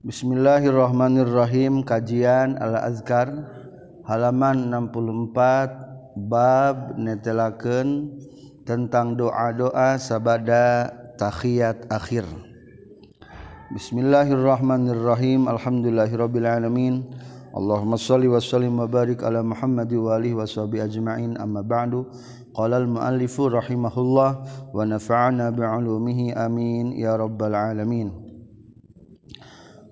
Bismillahirrohmanirrohim Kajian Al-azkar halaman 64 bab netelaken tentang doa-doa sabada tahiyat akhir. Bismillahirrahmanirrahim. Alhamdulillahirabbil alamin Allahumma shalli wa sallim wa barik ala Muhammad wa alihi washabi ajma'in. Amma ba'du. Qala al muallifu rahimahullah wa nafa'ana bi'ulumihi. Amin. Ya rabbal alamin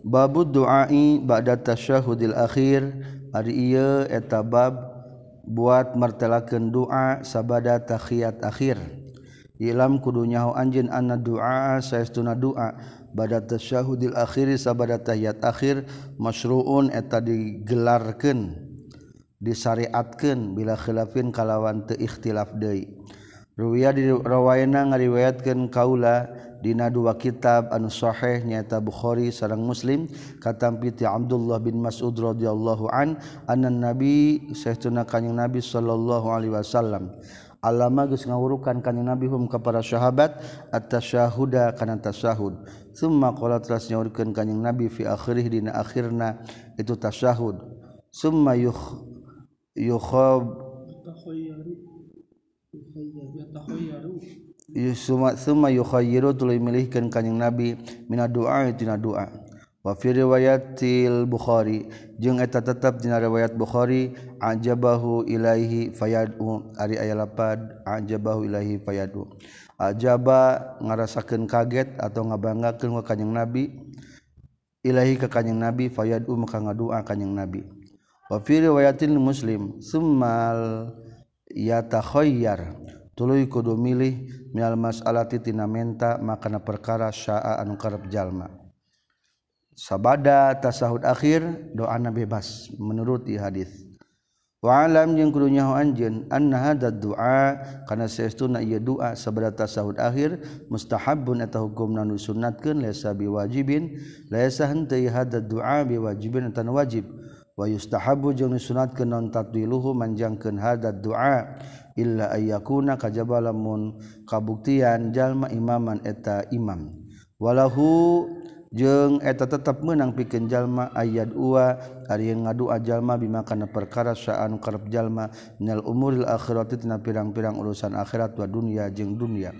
babu doai ba'da tasyahudil akhir. Ari ieu eta bab buat martelakeun doa sabada tahiyat akhir. Ilam kudu nyaho anjeun anna doa saestuna doa bada tasyahudil akhir sabada tahiyat akhir masyruun eta digelarkeun disyariatkeun bila khilafin kalawan teu ikhtilaf deui. Ruwiya dirawaina ngariwayatkeun kaula dina dua kitab anu sahih nyaeta Bukhari sareng Muslim katampi ti Abdullah bin Mas'ud radhiyallahu an anan nabi sahtuna kanjing nabi sallallahu alaihi wasallam Alama geus ngawurukan kanjing Nabi hum ka para sahabat at-tasyahuda kana tasyahud. Summa qala teras nyaurkeun kanjing Nabi fi akhirih dina akhirna itu tasyahud. Summa yukh yukhab milihkan kanyeng nabi. Min doatina doa fi riwayatil Bukhari. Jeung eta tetap dina riwayat Bukhari ajabahu ilaihi fayadu. Ari aya lapad ajabahu ilaihi fayadu. Ajaba ngarasakeun kaget atau ngabanggakeun ka kanjing nabi. Ilahi ka kanjing nabi fayadu maka ngadua kanjing nabi. Wa fi riwayatil muslim summal yatakhoyyar tuluy kudu milih minal mas'alati tina menta makana perkara syaa anu karep jalma. Sabada tasahud akhir doana bebas menuruti hadis. Wa alam jeung kudu nyaho anjeun anna hadza du'a kana saestuna ieu doa sabada tasahud akhir mustahabbun eta hukumna nu sunnatkeun laisa biwajibin laisa henteu hadza du'a biwajibin tan wajib. yustahabu jeung disunat ke non tatwiluhu manjangkeun hadad doa illa ayyakuna kajaba lamun kabuktian jalma imaman eta imam. Walahu jeung eta tetap menang pikeun jalma ayat uwa ari ngadua jalma bimakana perkara saan karep jalma minal umuril akhirati tina pirang-pirang urusan akhirat wa dunya jeung dunya.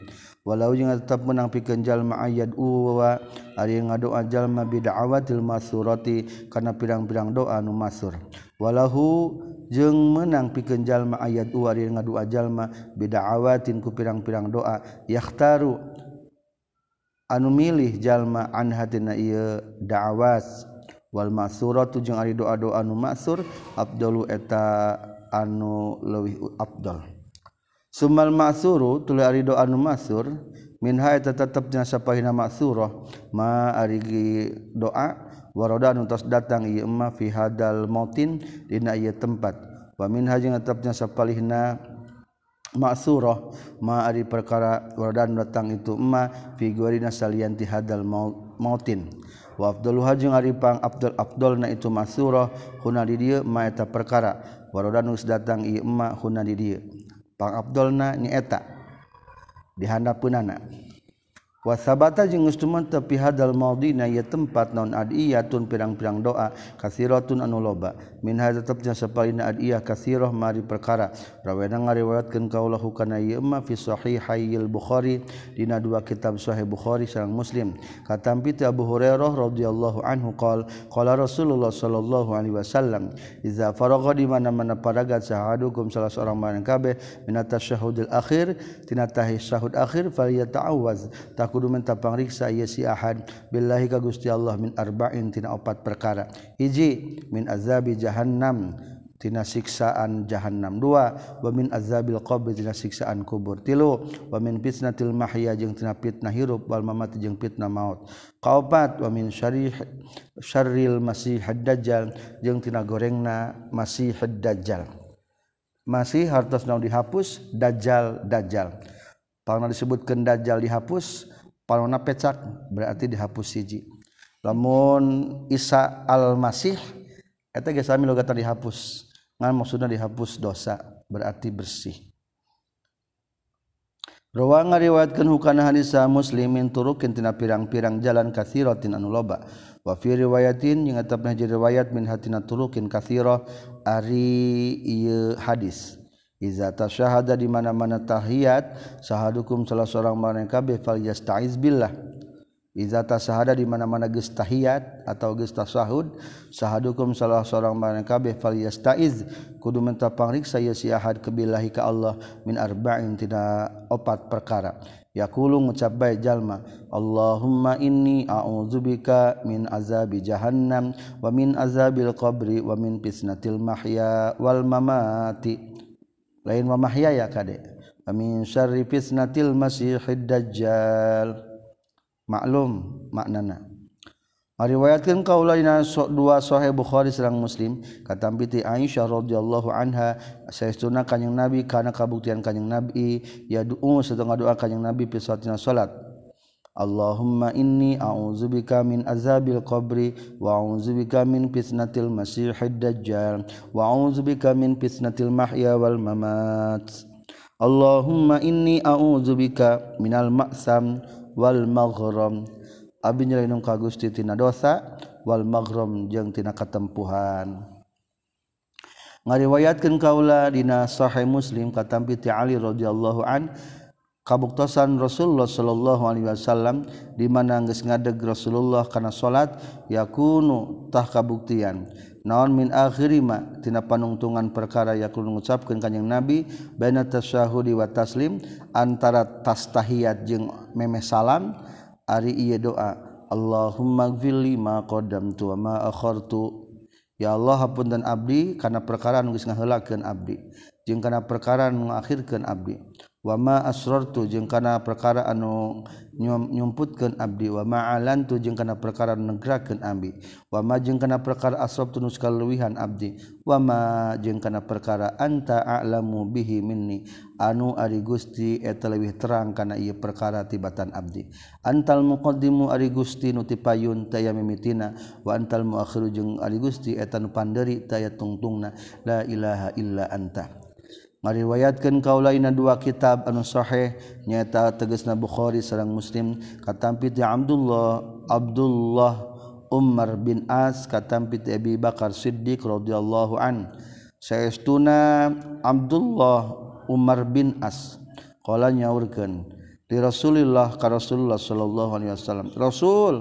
walau jeung tetap menang pikeun jalma ayat uwa ari ngadoa jalma bid'awatil masurati kana pirang-pirang doa nu masur. Walahu jeung menang pikeun jalma ayat uwa ari ngadoa jalma bid'awatin ku pirang-pirang doa. Yahtaru anu milih jalma an hatina ieu da'awas wal masuratu jeung ari doa-doa nu masur afdalu eta anu leuwih afdal Sumal maksuru tuli arido anu masur minha eta tetepnya sapahina maksuroh ma arigi doa waroda anu tos datang ieu emma fi hadal mautin dina ieu tempat. Wa minha jeung tetepnya sapalihna maksuroh ma ari perkara waroda anu datang itu emma fi guarina salian ti hadal mautin. Wa afdalu hajung ari pang afdal afdalna itu maksuroh kuna di dieu ma eta perkara. Waroda nu datang ieu emma kuna di dieu. pang Abdulna nyaeta di handapeunana wasabata jeung geus fi hadal maudina ya tempat naon adiyatun pirang-pirang doa kasiratun anu loba. Min hadza tetepna sapalina adiyah kasirah mari perkara. Rawena ngariwayatkeun kaulahu kana ieu ma fi sahihayil bukhari dina dua kitab sahih bukhari sareng muslim. Katampi ti Abu Hurairah radhiyallahu anhu qol qala Rasulullah sallallahu alaihi wasallam iza faragha di mana-mana paragat sahadukum salah seorang maneh kabeh min tasyahudil akhir tina tahiyat akhir falyata'awaz kudu minta pangriksa ieu si ahad. Billahi ka Gusti Allah min arba'in tina opat perkara. Hiji min azabi jahannam tina siksaan jahannam. Dua wa min azabil qabr tina siksaan kubur. Tilu wa min fitnatil mahya jeung tina fitnah hirup wal mamat jeung fitnah maut. Kaopat wa min syarih syarril masih dajjal jeung tina gorengna masih dajjal masih hartos naon dihapus? Dajjal dajjal. Paling disebutkan dajjal dihapus palona pecak berarti dihapus siji. Lamun Isa al-Masih eta geus sami logatan dihapus. Ngan maksudna dihapus dosa berarti bersih. Rawang ngariwayatkeun hukana hadis muslimin turukin tina pirang-pirang jalan kathiratin anu loba. Wa fi riwayatin jeung atapna riwayat min hatina turukin kathira ari ieu hadis. Iza tasyahada di mana-mana tahiyat sahadukum salah seorang maneh kabeh fal yasta'iz billah. Izata sahada di mana-mana geus tahiyat atau geus tasahud sahadukum salah seorang mana kabeh fal yastaiz kudu minta pangriksa ya si ahad kebillahi ka Allah min arba'in tina opat perkara. Yaqulu ngucap bae jalma Allahumma inni a'udzubika min azabi jahannam wa min azabil qabri wa min fitnatil mahya wal mamati lain mamahya ya kade amin syarri fitnatil masihid dajjal. Maklum maknana. Riwayatkan kaulaina dua sahih Bukhari serang Muslim. Katampi ti Aisyah radhiyallahu anha saestuna kanjing Nabi kana kabuktian kanjing Nabi. Ya du'u setengah doa kanjing Nabi fi salat. Allahumma inni a'udzubika min azabil qabri wa a'udzubika min fitnatil masiihid dajjal wa a'udzubika min fitnatil mahya wal mamat. Allahumma inni a'udzubika minal ma'sam wal maghram. Abdi nyelainung ka Gusti tina dosa wal maghram jeung tina katempuhan. Ngariwayatkeun kaula dina sahih Muslim katampi ti Ali radhiyallahu an kabuktosan Rasulullah Shallallahu Alaihi Wasallam dimana nges ngadeg Rasulullah karena salat yakunutah kabuktian. Naon min akhirima tina panungtungan perkara yakun mengucapkan kanyang nabi bana tasyahudi wa taslim antara tastahiyat jeung memeh salam ari ieu doa Allahumma gfirli ma qadamtu wa ma akhartu. Ya Allah hapun dan abdi karena perkara nu geus ngaheulakeun abdi jeung kana perkara nu ngakhirkeun abdi. wama asrortu jeung kana perkara anu nyumputkeun Abdi. Wamaalantu jeung kana perkara negrakeun abdi. Wa wama jeung kana perkara asrob nu kaluwihan Abdi. Wama jeung kana perkara anta alamu bihi minni. Anu ari Gusti eta leuwih terang kana ieu perkara tibatan Abdi. Antal muqaddimu ari Gusti nu tipayun taya mimitina. Wa antal muakhiru jeung ari Gusti eta nu panderi taya tungtungna. La ilaha illa anta. riwayatkan kau lain dua kitab anushoeh nyata teges na Bukhari sarang muslim. Katampit ya Abdullah Abdullah Umar bin As katampit Abi Bakar Siddiq radhiyallahu an. Saestuna Abdullah Umar bin As. Qala nyaurkeun li Rasulillah ka Rasulullah sallallahu alaihi wasallam. Rasul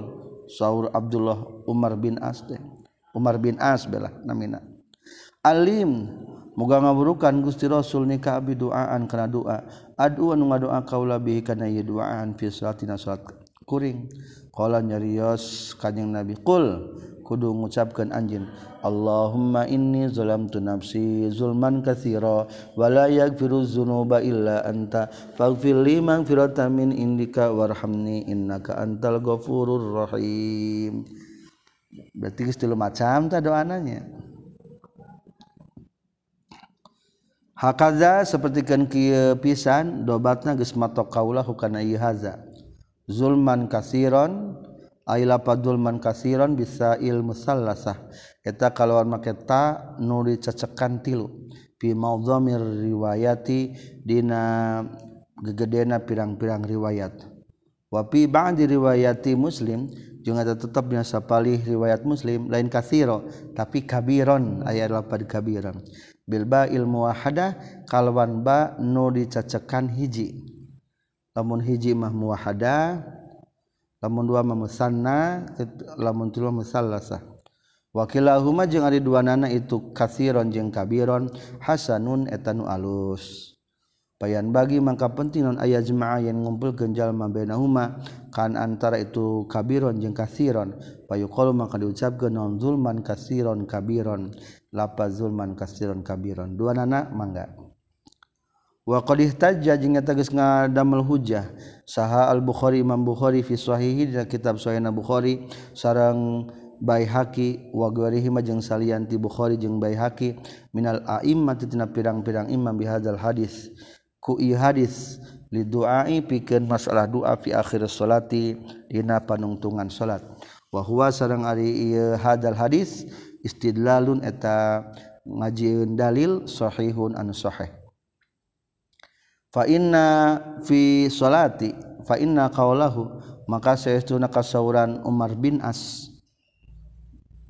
saur Abdullah Umar bin As teh. Umar bin As belah namina. Alim Muga ngaburukan Gusti Rasul ni ka abdi doaan kana doa. Ad'u anu ngadoa kaula bihi kana ieu doaan fi salatina salat kuring. Qala nyarios kanjing Nabi qul kudu ngucapkeun anjeun Allahumma inni zalamtu nafsi zulman katsira wa la yaghfiru dzunuba illa anta faghfir li maghfiratan min indika warhamni innaka antal ghafurur rahim. Berarti geus macam ta doananya. Hakaza sepertikan kia pisan dobatna geus matok kaulahu hukana ieu haza. Zulman kasiron ay lapad zulman kasiron bisa il musallasah. Eta kalawan make ta nu dicecekan tilu. Fi mawdhamir riwayati dina gegedena pirang-pirang riwayat. Wa fi ba'di riwayati Muslim jeung eta tetep biasa sapalih riwayat Muslim lain kasiro tapi kabiron aya lapad kabiron. Bilba ilmu wahada kalwan ba nu dicacekan hiji. Lamun hiji mah muwahada lamun dua mah musanna lamun tilu musallasa wakilahuma jeung ari dua nana itu kasiron jeung kabiron hasanun etanu alus. Payan bagi mangka penting non ayat jemaah yang ngumpul genjal mabenahuma kan antara itu kabiron jeung kasiron. Payuqalu maka diucapkeun non zulman kasiron kabiron. lapa zulman kasiron kabiron. Dua nana mangga. Wa qad ihtajja jeung eta geus ngadamel hujjah saha al bukhari imam bukhari fi sahihi dina kitab sahih bukhari. Sareng Baihaqi wa ghairihi majeng salian ti Bukhari jeung Baihaqi. Minal a'immati tina pirang-pirang imam bihadzal hadis. Ku i hadis li du'ai pikeun masalah doa fi akhir salati dina panungtungan salat. Wa huwa sareng ari ieu hadzal hadis istidlalun eta ngajiun dalil sahihun anu sahih. Fa inna fi salati fa inna qawlahu maka saestuna kasauran Umar bin As.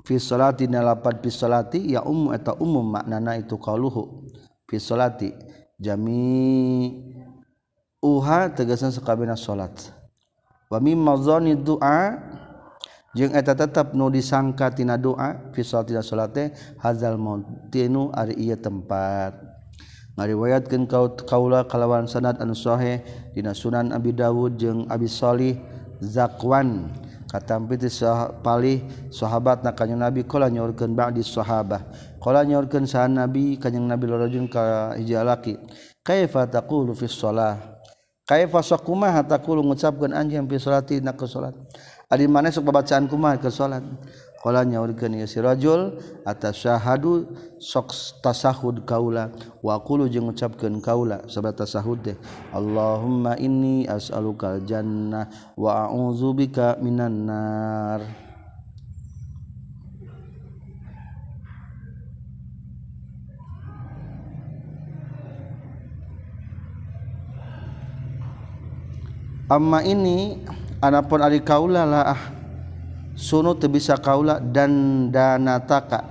Fi salati nalapad fi salati ya ummu eta umum maknana itu qauluhu fi salati jami uha tegasan sakabehna salat. Wa mimma dhanni du'a jeung eta tetap nu disangka tina doa fisal tidak salate hazal mautinu ari ieu tempat. Ngariwayatkeun kaut kaula kalawan sanad anu sahih dina sunan abi dawud jeung abi salih zakwan. Katampi ti palih sahabat na kanjeng nabi kala nyorkeun ba'di sahabah. Kala nyorkeun sahan nabi kanjeng nabi lorojun ka hiji laki kaifa taqulu fi shalah kaifa sakumaha taqulu ngucapkeun anjeun fi salati na salat. Adi mana sok babacaan kumaha ke salat? Qala nyaurkeun ieu si rajul atasyahadu sok tasahud kaula? Wa qulu jeung ngucapkeun kaula sabada tasahud teh Allahumma inni as'aluka jannah wa a'udzubika minan nar. Amma ini Anapun ari kaula lah ah. Sunu teu bisa kaula dan danataka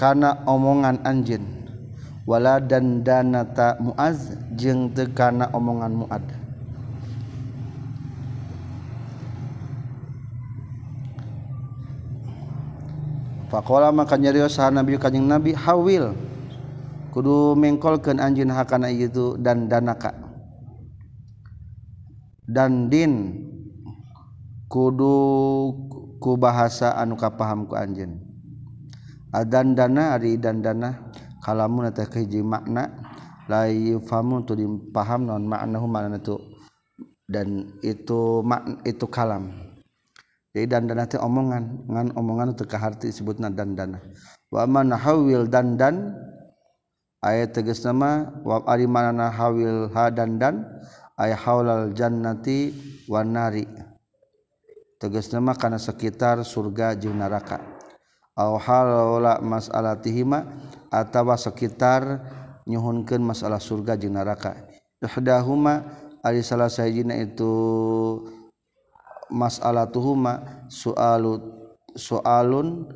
karena omongan anjeun. Wala dan danata muaz jeung teu kana omongan muad Faqala maka nyarios saha Nabi kanjing Nabi hawil. Kudu mengkolkeun anjeun hakana itu dan danaka dan din kudu ku bahasa anu kapaham ku anjeun. Adan dana ari dan dana kalamun teh kahiji makna la yufamu tu dipaham non maknahu makna tu dan itu makna itu kalam. Jadi dan dana teh omongan ngan omongan teu kaharti disebutna dan dana. Wa man hawil dan dan ayat tegas nama wa ari manana hawil ha dan dan ay haulal jannati wan nari. Tegas nama karena sekitar surga jeung neraka aw haula mas'alatihima atawa sekitar nyuhunkeun masalah surga jeung neraka ihdahuma ari salah sahijina itu mas'alatuhuma sualu soalun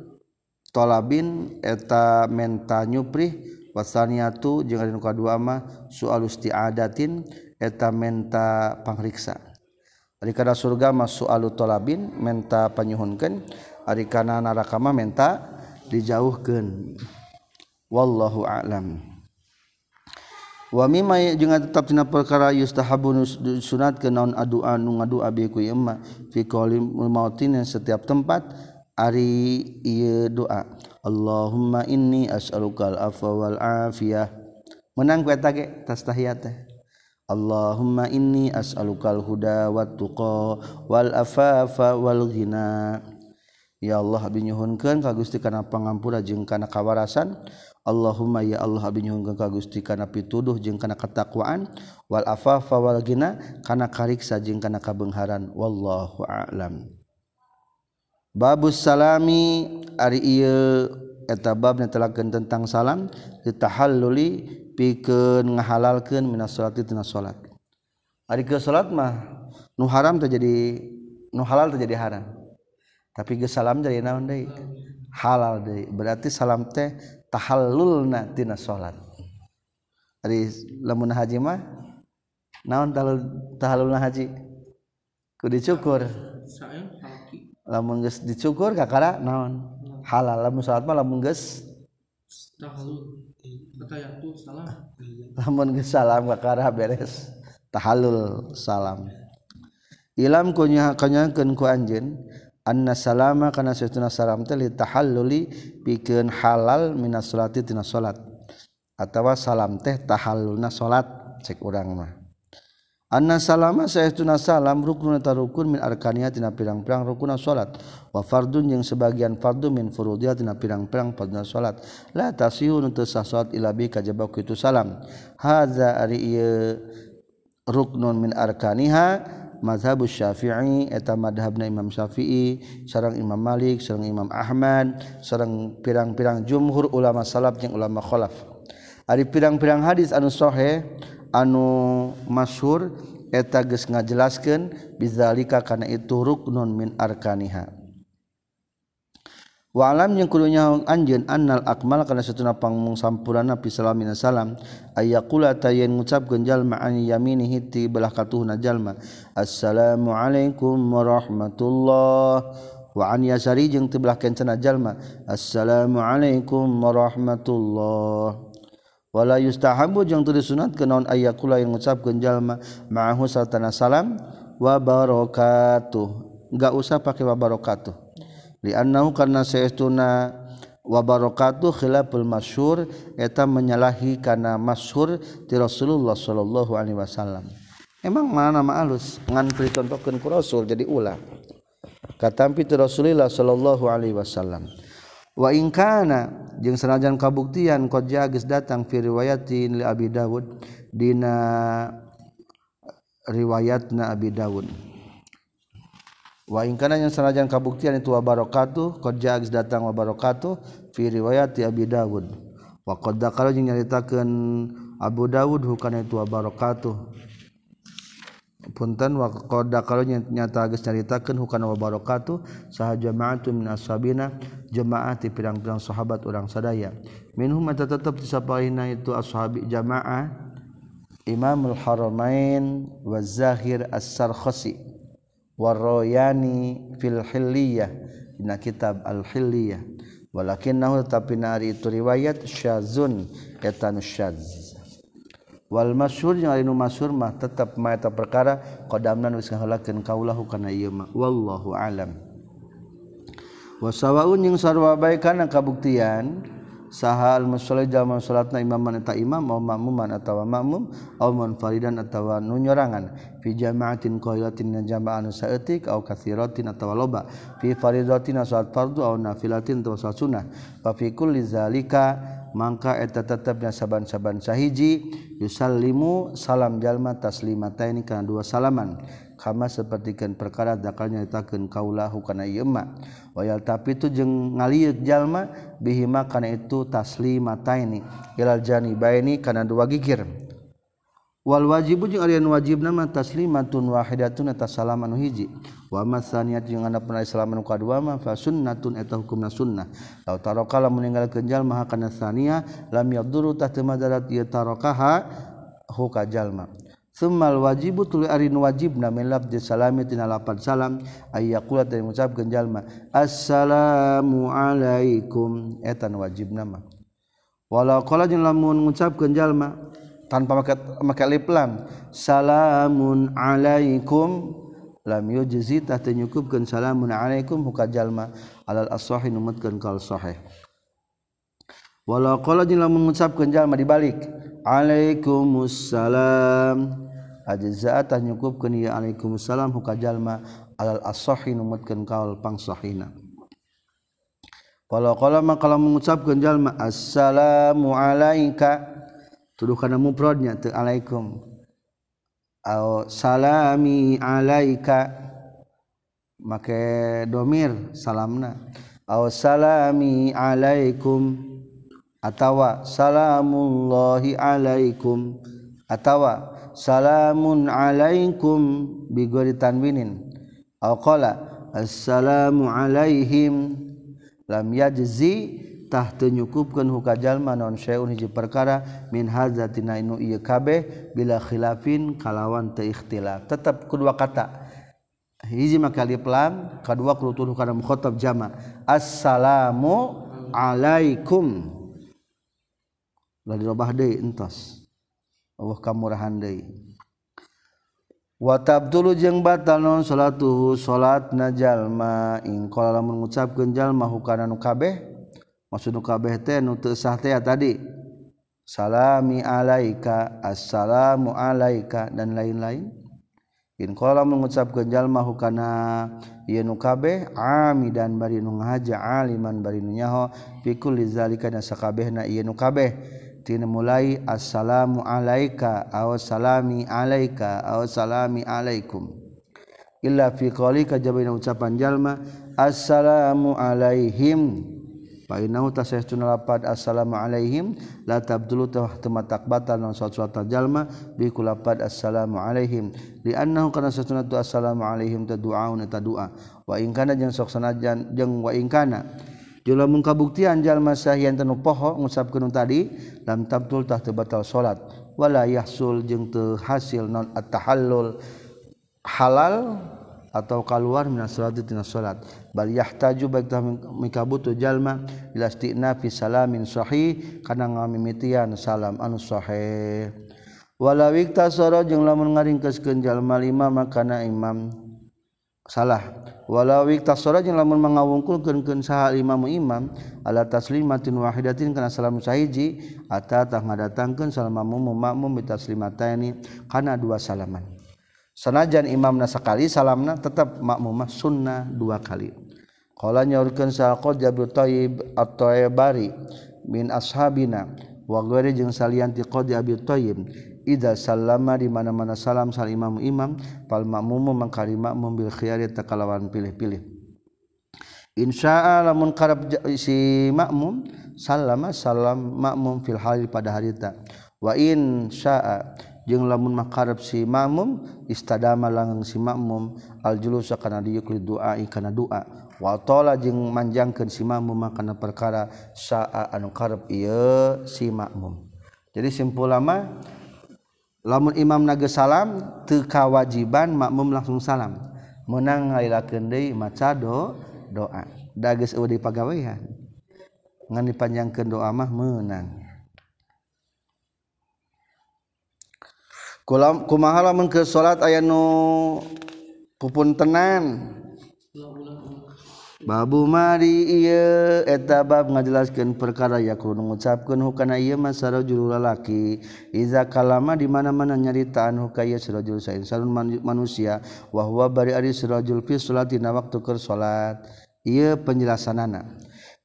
tolabin eta menta nyuprih wasaniatu jeung anu kadua mah sualusti adatin eta menta pangriksa. Arikana surga masuk alu tolabin menta panyuhunkeun. Arikana neraka mah menta dijauhkeun. Wallahu a'lam. Wa mimma jeung tetap tina perkara yustahabu sunatkeun naon adua nu ngadua bi ku imma fi qauli mautin setiap tempat ari ieu doa. Allahumma inni as'aluka al-afwa wal afiyah. Menang ku eta ge tas tahiyat teh Allahumma inni as'alukal huda wat tuqa wal afafa wal ghina. Ya Allah abdi nyuhunkeun ka Gusti kana pangampura jeung kana kawarasan. Allahumma ya Allah abdi nyuhunkeun ka Gusti kana pituduh jeung kana katakwaan. Wal afafa wal ghina kana kariksa jeung kana kabeungharan wallahu a'lam. Babus salami ari ieu eta babna telakeun tentang salam ditahalluli pikeun ngahalalkeun minas sholati tina salat ari ke salat mah nu haram terjadi nu halal terjadi haram. Tapi ge salam jadi naon deui? Halal deui. Berarti salam teh tahallulna tina salat ari lamun haji mah naon tahallulna haji? Ku dicukur. Lamun geus dicukur kakara naon? halal. Lamun salat mah lamun geus. Lamun geus salam kakara beres. Tahallul salam. Ilam kunya kanyakeun ku anjeun anna salama kana saytuna salam teh li tahalluli pikeun halal minas salati tina salat. Atawa salam teh tahallulna salat cek urang mah. Anna salama saya tuna salam rukun ta rukun min arkania tina pirang-pirang rukuna salat wa fardun jeung sebagian fardu min furudiyah tina pirang-pirang farduna salat la tasihun teu sah salat ila bi kajaba kitu salam. Hadza ari ieu ruknun min arkaniha mazhab Syafi'i eta madhabna Imam Syafi'i sareng Imam Malik sareng Imam Ahmad sareng pirang-pirang jumhur ulama salaf jeung ulama khalaf. Ari pirang-pirang hadis anu sahih anu masyhur eta geus ngajelaskeun bizalika kana itu ruknun min arkaniha. Wa alam yang kudunya anjeun annal akmal kana satuna pangmung sampurna fi salamina salam ayaqula tayen ngucapkeun jalma an yaminihi ti belah katuhna jalma. Assalamu alaikum warahmatullahi wa an yasari jeung teu belah jalma. Assalamu alaikum warahmatullahi wala yustahabu jeung teu disunat naon aya kula yang ngucapkeun jalma ma'ahu sartana salam wa barakatuh. Enggak usah pakai wa barakatuh. Li annahu karna saestuna wa barakatuh khilaful masyhur eta menyalahi kana masyhur ti Rasulullah sallallahu alaihi wasallam. Emang mana nama alus? Ngan dicontohkeun ku Rasul jadi ulah. Katampi ti Rasulullah sallallahu alaihi wasallam. wa in kana jeung sanajan kabuktian qad geus datang fi riwayatin li Abi Dawud dina riwayatna Abi Dawud. Wa ingkana yang sanajan kabuktian itu wa barakatuh qad geus datang wa barakatuh fi riwayati Abi Dawud. Wa qad dakara jeung nyaritakeun Abu Dawud hukana itu wa barakatuh. punten waqda kalau nyata geus nyaritakeun hukana wa barakatuh saha jama'atu min ashabina jemaah ti pirang-pirang sahabat urang sadaya. Minhum eta tetep disapalina itu ashabi jamaah Imamul Haramain wa Zahir As-Sarkhasi wa Royani fil Hilliyah dina kitab Al Hilliyah walakinnahu tapi nari itu riwayat syazun eta syadz Wal masyurnya anu masyur mah tetap maeta perkara qadamna wis ngahalakeun kaulahu kana ieu mah. Wallahu alam. Wasawaun jeung sarwa bae kana kabuktian sahal musoleh jalma salatna imaman eta imam mau makmuman atawa makmum au munfaridan atawa nu nyorangan. Fi jama'atin qailatin na jama'an saeutik au katsiratin atawa loba. Fi faridatin salat fardu au nafilatin atawa salat sunnah. Fa fi kulli zalika maka eta tetapnya saban-saban sahiji yusallimu salam jalma taslimata ini karena dua salaman. Kama sepertikan perkara dakalnya ditaken kaulahu kana yema wayal tapi itu jeng ngaliuk jalma bihima kana itu taslimata ini. Ilal janibaini kana dua gigir. Wal wajibu jeung ari wajib nama taslimatun wahidatun atas salaman hiji. wamasaniyat jeung anda pernah Islam anu kadua mah fa sunnatun eta hukumna sunnah. Law taraka lamun ninggalkeun jalma kana sania lam yadurru tah teu madarat ieu tarakaha huka jalma Semal wajibu tuli arin wajib na melap di salami tina lapan salam ayakula dari mengucap genjalma assalamu alaikum etan wajib nama walau kala jeung lamun mengucap genjalma tanpa makai makai liplam salamun alaikum lam yujzi tah teu nyukupkeun salamun alaikum huka jalma alal as-sahih numutkeun kal sahih walau qala jeung lamun ngucapkeun jalma dibalik alaikumussalam. Ajza tah nyukupkeun ya alaikumussalam huka jalma alal as-sahih numutkeun kal pang sahihna walau qala maka lamun ngucapkeun jalma assalamu alaika. Tuduh kana mufradnya teu alaikum au salami alaika. Make domir salamna. Au salami alaikum. Atawa salamullahi alaikum. Atawa salamun alaikum bigori tanwinin au qala assalamu alaihim. Lam yajzi tahtah nyukupkan hukajallma non seun hiji perkara min hazatina inu ieu kabeh bila khilafin kalawan teu ikhtilaf. Tetap kedua kata hiji maka alif lam kadua kurutul kana mukhatab jama. Assalamu alaikum. Lalu dirobah deui entos. Allah kamurahan deui. Watabdulu jeung batal non salatuhu salat najalma ing qala lamun ngucapkeun jalma hukana nu kabeh maksud kabeh teh nu teu sah teh ya tadi. Salami alaika assalamu alaika dan lain-lain. In qala mengucap jalma hukana ieu nu kabeh amidan bari nu ngahaja aliman bari nu nyaho fi kulli zalika na sakabehna ieu nu kabeh. Tina mulai assalamu alaika aw salami alaika aw salami alaikum. Illa fi qali jabina ucapan jalma assalamu alaihim. pat assalamualaikum. Latabdul batal Jalma bikulapat assalamualaikum. Dianna karena sesuatu assalamualaikum doa wakana jeung soksanajan jeung wakana jula mungkabuktian jalma sahian tanu poho ngusapkeun tadi lam tabtul tah teu batal salat. Wala yahsul jeung teu hasil non at-tahallul halal atau kaluar minas salat tina salat. bal yahtaju baik mikabutu jalma ila istina fi salamin sahih kana ngamimitian salam anu sahih. Wala wiktasara jeung lamun ngaringkeuskeun jalma lima makana imam salah. Wala wiktasara jeung lamun mangawungkulkeun saha imam imam ala taslimatin wahidatin kana salam sahiji ata tah ngadatangkeun salamamu makmum bitaslimataini kana dua salaman. Sanajan imamna sekali salamna tetap makmumah sunnah dua kali. Kala nyaurkeun saqot Jabir Thayyib At-Tayyibari min ashabina. Wa ghairi jeung salian ti Qadi Abi Thayyib idza sallama di mana-mana salam sal imam imam fal makmum mangkari makmum bil khiyari takalawan pilih-pilih. Insya'a lamun karab si makmum sallama salam makmum fil hal pada harita. Wa in syaa jeung lamun makarab si makmum istadama langang si makmum al julus kana diyukli du'a doa kana doa wala jeung manjangkan simakmu makan perkara saa anu karep ia simakmum jadi simpul lama lamun imam naga salam teka wajiban makmum langsung salam. Menang ngalilakeun deui maca do doa. Da geus eueuh di pagawean ngan dipanjangkeun doa mah meunang. Kumaha lamun ke salat aya nu pupun tenan Babu Mari iya. Etabab ngajelaskan perkara yakun mengucapkan hukana iya masaro juru lalaki. Iza kalama di mana mana nyaritaan hukaya sirajul sa insanun manusia wahwa bari ari sirajul fi solatina waktu ker solat iya penjelasanana.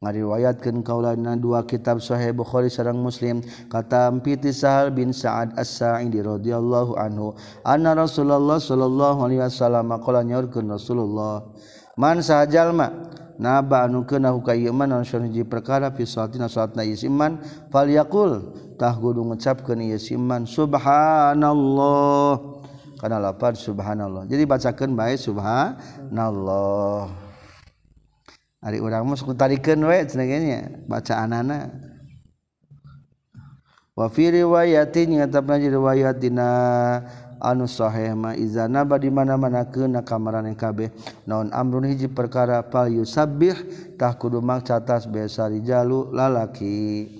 Ngariwayatkan kaulana dua kitab Sahih Bukhari sareng Muslim kata Piti Sahal bin Sa'ad As-Sa'idi radhiyallahu anhu anna Rasulullah sallallahu alaihi wasallam qala nyaurkeun Rasulullah man sahjallma naba anu kena hukaman nonji perkara fitina saat na iman falyakultah kudu ngucapkeun ieu siman subhanallah. Karena lapar subhanallah. Jadi bacakan baik subhanallah. Hari orang sok tarikan we cenah bacaan anak wa fi riwayatin nyata riwayatina anu sohema izanaba di mana-mana ke na kamarane kabeh. Naon amrun hiji perkara pal yusabbih kudu maca tasbih sarijalu lalaki.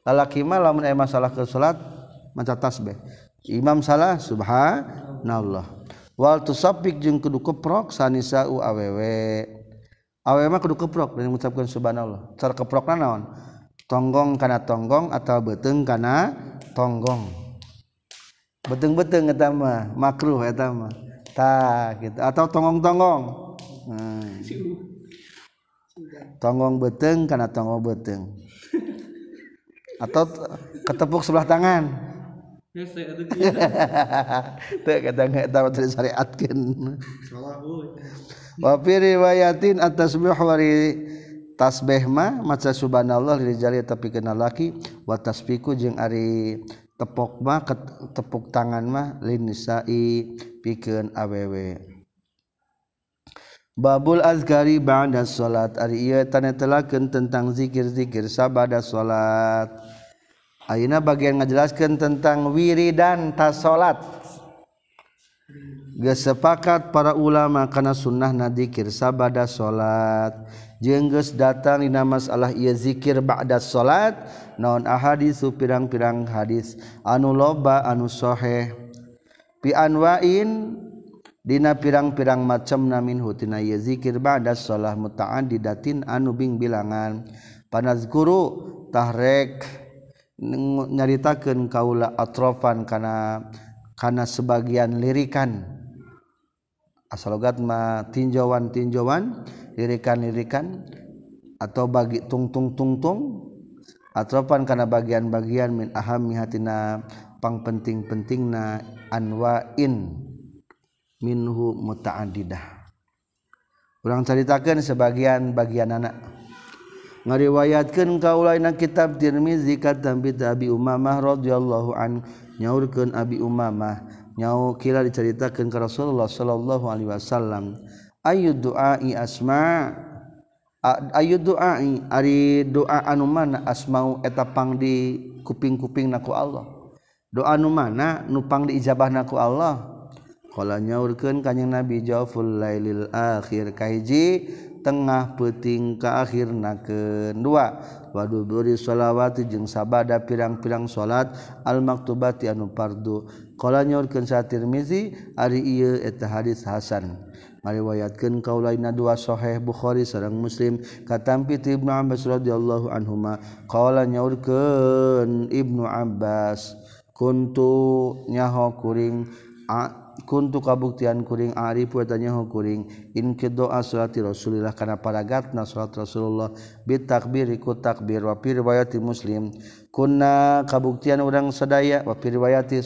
Lalaki mah lamun aya masalah ke salat maca tasbih imam salah subhanallah. Wal tusabbih jeung kudu keprok sanisa u awewe. Awewe mah kudu keprok dan mengucapkan subhanallah. Cara keprokna naon? Tonggong kana tonggong atau beteng kana tonggong. beteng-beteng etama makruh etama ta gitu. Atau tonggong-tonggong hmm. tonggong beteng karena tonggong beteng atau ketepuk sebelah tangan. Tuh kadang eta tadi syariatkeun. Salah Wa fi riwayatin at-tasbih wa tasbih ma maca subhanallah li tapi kana laki wa tasbiku jeung ari tepok mah tepuk tangan mah linisai pikeun awewe Babul azkari ba'da salat ari ieu tanetelakeun tentang zikir-zikir sabada salat Ayeuna bagian ngajelaskeun tentang wiridan ta salat Geus sepakat para ulama kana sunnah nadzikir sabada salat jeung geus datang dina masalah ieu zikir ba'da salat naon ahadisu pirang-pirang hadis. Anu loba anu soheh pianwain dina pirang-pirang macam namin hutina ye zikir ba'da sholah muta'an didatin anu bing bilangan. Panas guru tahrek nyaritakan kaula atrofan karena karena sebagian lirikan. Asalogat ma tinjauan tinjauan lirikan lirikan atau bagi tung tung tung tung atropan kana bagian-bagian min ahami hatina pang penting-penting na anwain minhu mutaadidah Urang ceritakan sebagian bagian anak ngariwayatkan kaulaina kitab Tirmizi katam Abi Umamah radhiyallahu an nyaurkeun Abi Umamah. Nyau kila diceritakan ke Rasulullah sallallahu alaihi wasallam. Ayu du'ai asma' ayu doai ari doa anu mana asmau etapang di kuping-kuping naku Allah. Doa anu mana nupang diijabah naku Allah. Kalau nyaurkan kanyang Nabi jawful lailil akhir. Kahiji tengah peting ke akhir na dua waduh beri sholawati jeng sabada pirang-pirang salat almaktubati anu pardu. Kalau nyaurkan satir mizi ari iya eta hadis hasan. ngariwayatkeun kaulaina dua sahih Bukhari sareng Muslim katampi ti Ibnu Abbas radhiyallahu anhuma. Qala nyaurkeun Ibnu Abbas kuntu nyaho kuring a, kuntu kabuktian kuring ari puatanya ho kuring in kedoa surati rasulillah. Kana paragatna surat rasulullah bit takbir ikut takbir wa fi riwayati muslim. Kunna kabuktian urang sadaya wa fi riwayati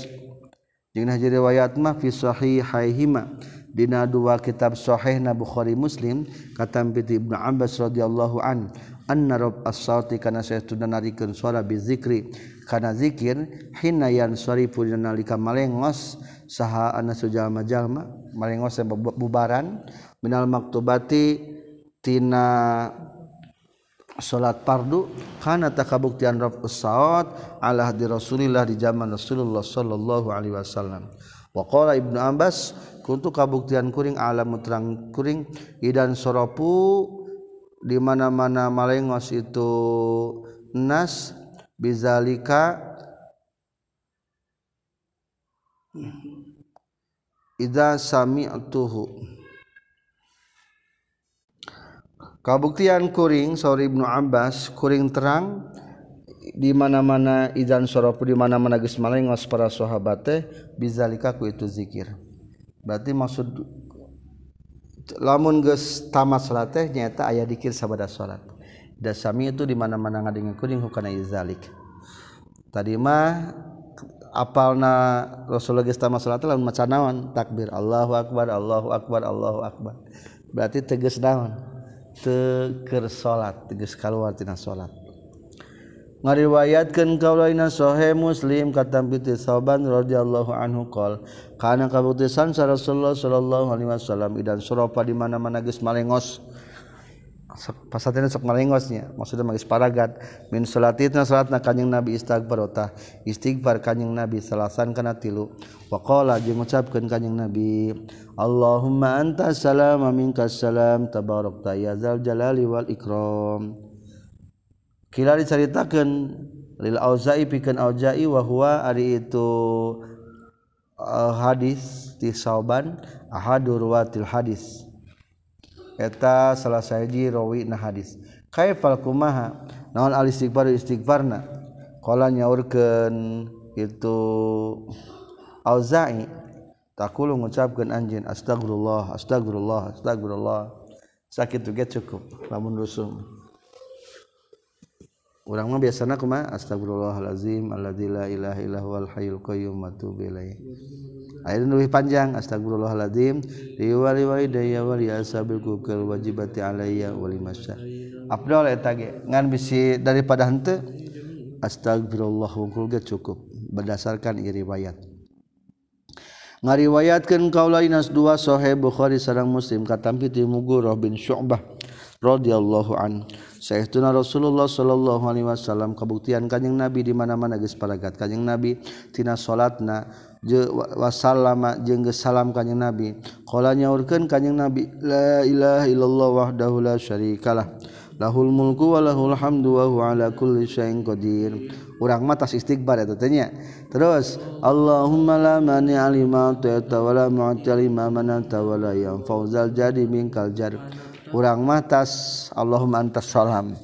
jeung hiji riwayat mah fi sahihaihima dina dua kitab sahihna Bukhari Muslim kata Ibnu Abbas radhiyallahu an anna rabb as-sauti kana saytuna narikeun suara bizikri kana zikir hinayan sarifu nalika malengos saha ana sujallma-jalma malengos bubaran minal maktubati tina salat fardu kana takabuktian raf'us salat ala di Rasulillah di zaman Rasulullah sallallahu alaihi wasallam. Wa qala Ibnu Abbas kuntu kabuktian kuring alam terang kuring idan soropu di mana-mana malengos itu nas bizalika Ida sami'tuhu Kabuktian kuring sorry Ibnu Abbas kuring terang di mana-mana idan soropu di mana-mana geus malengos para sahabat teh bizalika ku itu zikir. berarti maksud lamun geus tamat salat teh nyaeta aya dikir sabada salat da sami itu di mana-mana ngadengkeun hukana izalik tadi mah apalna Rasulullah geus tamat salat lamun maca naon? Takbir Allahu akbar Allahu akbar Allahu akbar. Berarti tegas naon? Teker salat tegas keluar tina salat ngariwayatkeun kaulaina sahih Muslim kata binti Sauban radhiyallahu anhu qol kana kabutusan Rasulullah sallallahu alaihi wasallam idan surapa di mana-mana geus malengos. Pasatnya sok malengosnya maksudnya magis paragat. Min salatitna salatna kanjing nabi istighfar ta istighfar kanjing nabi salasan kana tilu. Wa qala jeung ngucapkeun kanjing nabi Allahumma anta salam minka salam tabarakta ya zal jalali wal ikram kila diceritakeun lil auza'i pikeun auza'i wa huwa ari itu uh, hadis di sauban ahadur watil hadis. Eta salah saji rawi na hadis. Kaifal kumaha? Naon al istighfar istighfarna? Qala nyaurkeun itu auza'i takulu ngucapkeun anjeun astagfirullah astagfirullah astagfirullah sakit juga cukup lamun rusum orang mah biasana kuma astagfirullahalazim alladzi ilaha illallahul hayyul qayyum wa tub Ayeuna lebih panjang astagfirullahalazim riwali walidayya wa riasabil kukul wajibati alayya wa masya. Abdul eta ge ngan bisi daripada henteu? Astagfirullah wungkul ge cukup berdasarkan riwayat. Ngariwayatkeun kaula dinas dua sahih Bukhari sareng Muslim katampi ti Mughirah bin Syu'bah. rodhiyallahu an Sayyidatuna Rasulullah sallallahu alaihi wasallam kabuktian kanjing Nabi di mana-mana geus paragat kanjing Nabi tina salatna je wasallama jeung geus salam kanjing Nabi. Qala nyaurkeun kanjing Nabi la ilaha illallah wahdahu la syarikalah lahul mulku wa lahul hamdu wa huwa ala kulli syai'in qadir. Urang mah tas istighfar eta teh nya. Terus Allahumma la mani alima ta'ta wa la mu'ti lima manata wa la yanfa'uzal jadi minkal jar. urang matas Allah mantas salam.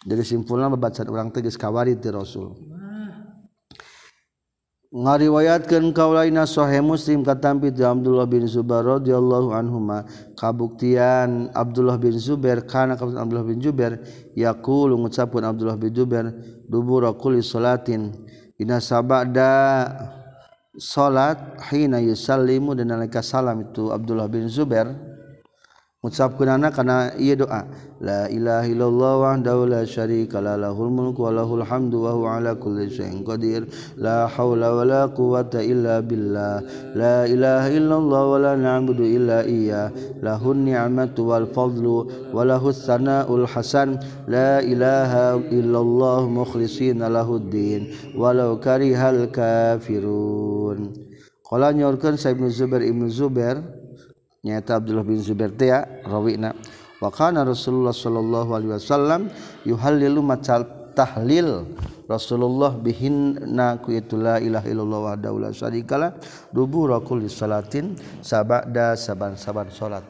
Jadi simpulnya bebacaan orang tegas kawari di Rasul. Ngariwayatkan kaulaina sahih Muslim katampi ti Abdullah bin Zubair radhiyallahu anhuma. Kabuktian Abdullah bin Zubair kana kabuktian Abdullah bin Zubair yaqulu ngucapkeun Abdullah bin Zubair dubura kulli salatin dina sabada salat hina yusallimu. Dan nalika salam itu Abdullah bin Zubair mucapkeunana kana ieu doa. La ilaha illallah wahdahu la syarika la lahul mulku wa lahul hamdu wa huwa ala kulli syai'in qadir. La haula wa la quwwata illa billah. La ilaha illallah wa la na'budu illa iyyah. Lahun ni'matu wal fadlu wa lahus sana'ul hasan. La ilaha illallah mukhlishina lahuddin walau karihal kafirun. Qala nyorkeun sa ibnu zubair ibnu zubair nyata Abdullah bin Zubair teh rawina. Wa kana Rasulullah sallallahu alaihi wasallam yuhallilu macal tahlil. Rasulullah bihinna ku itu la ilaha illallah wa daula syarikala dubura kulli salatin sabada saban-saban salat.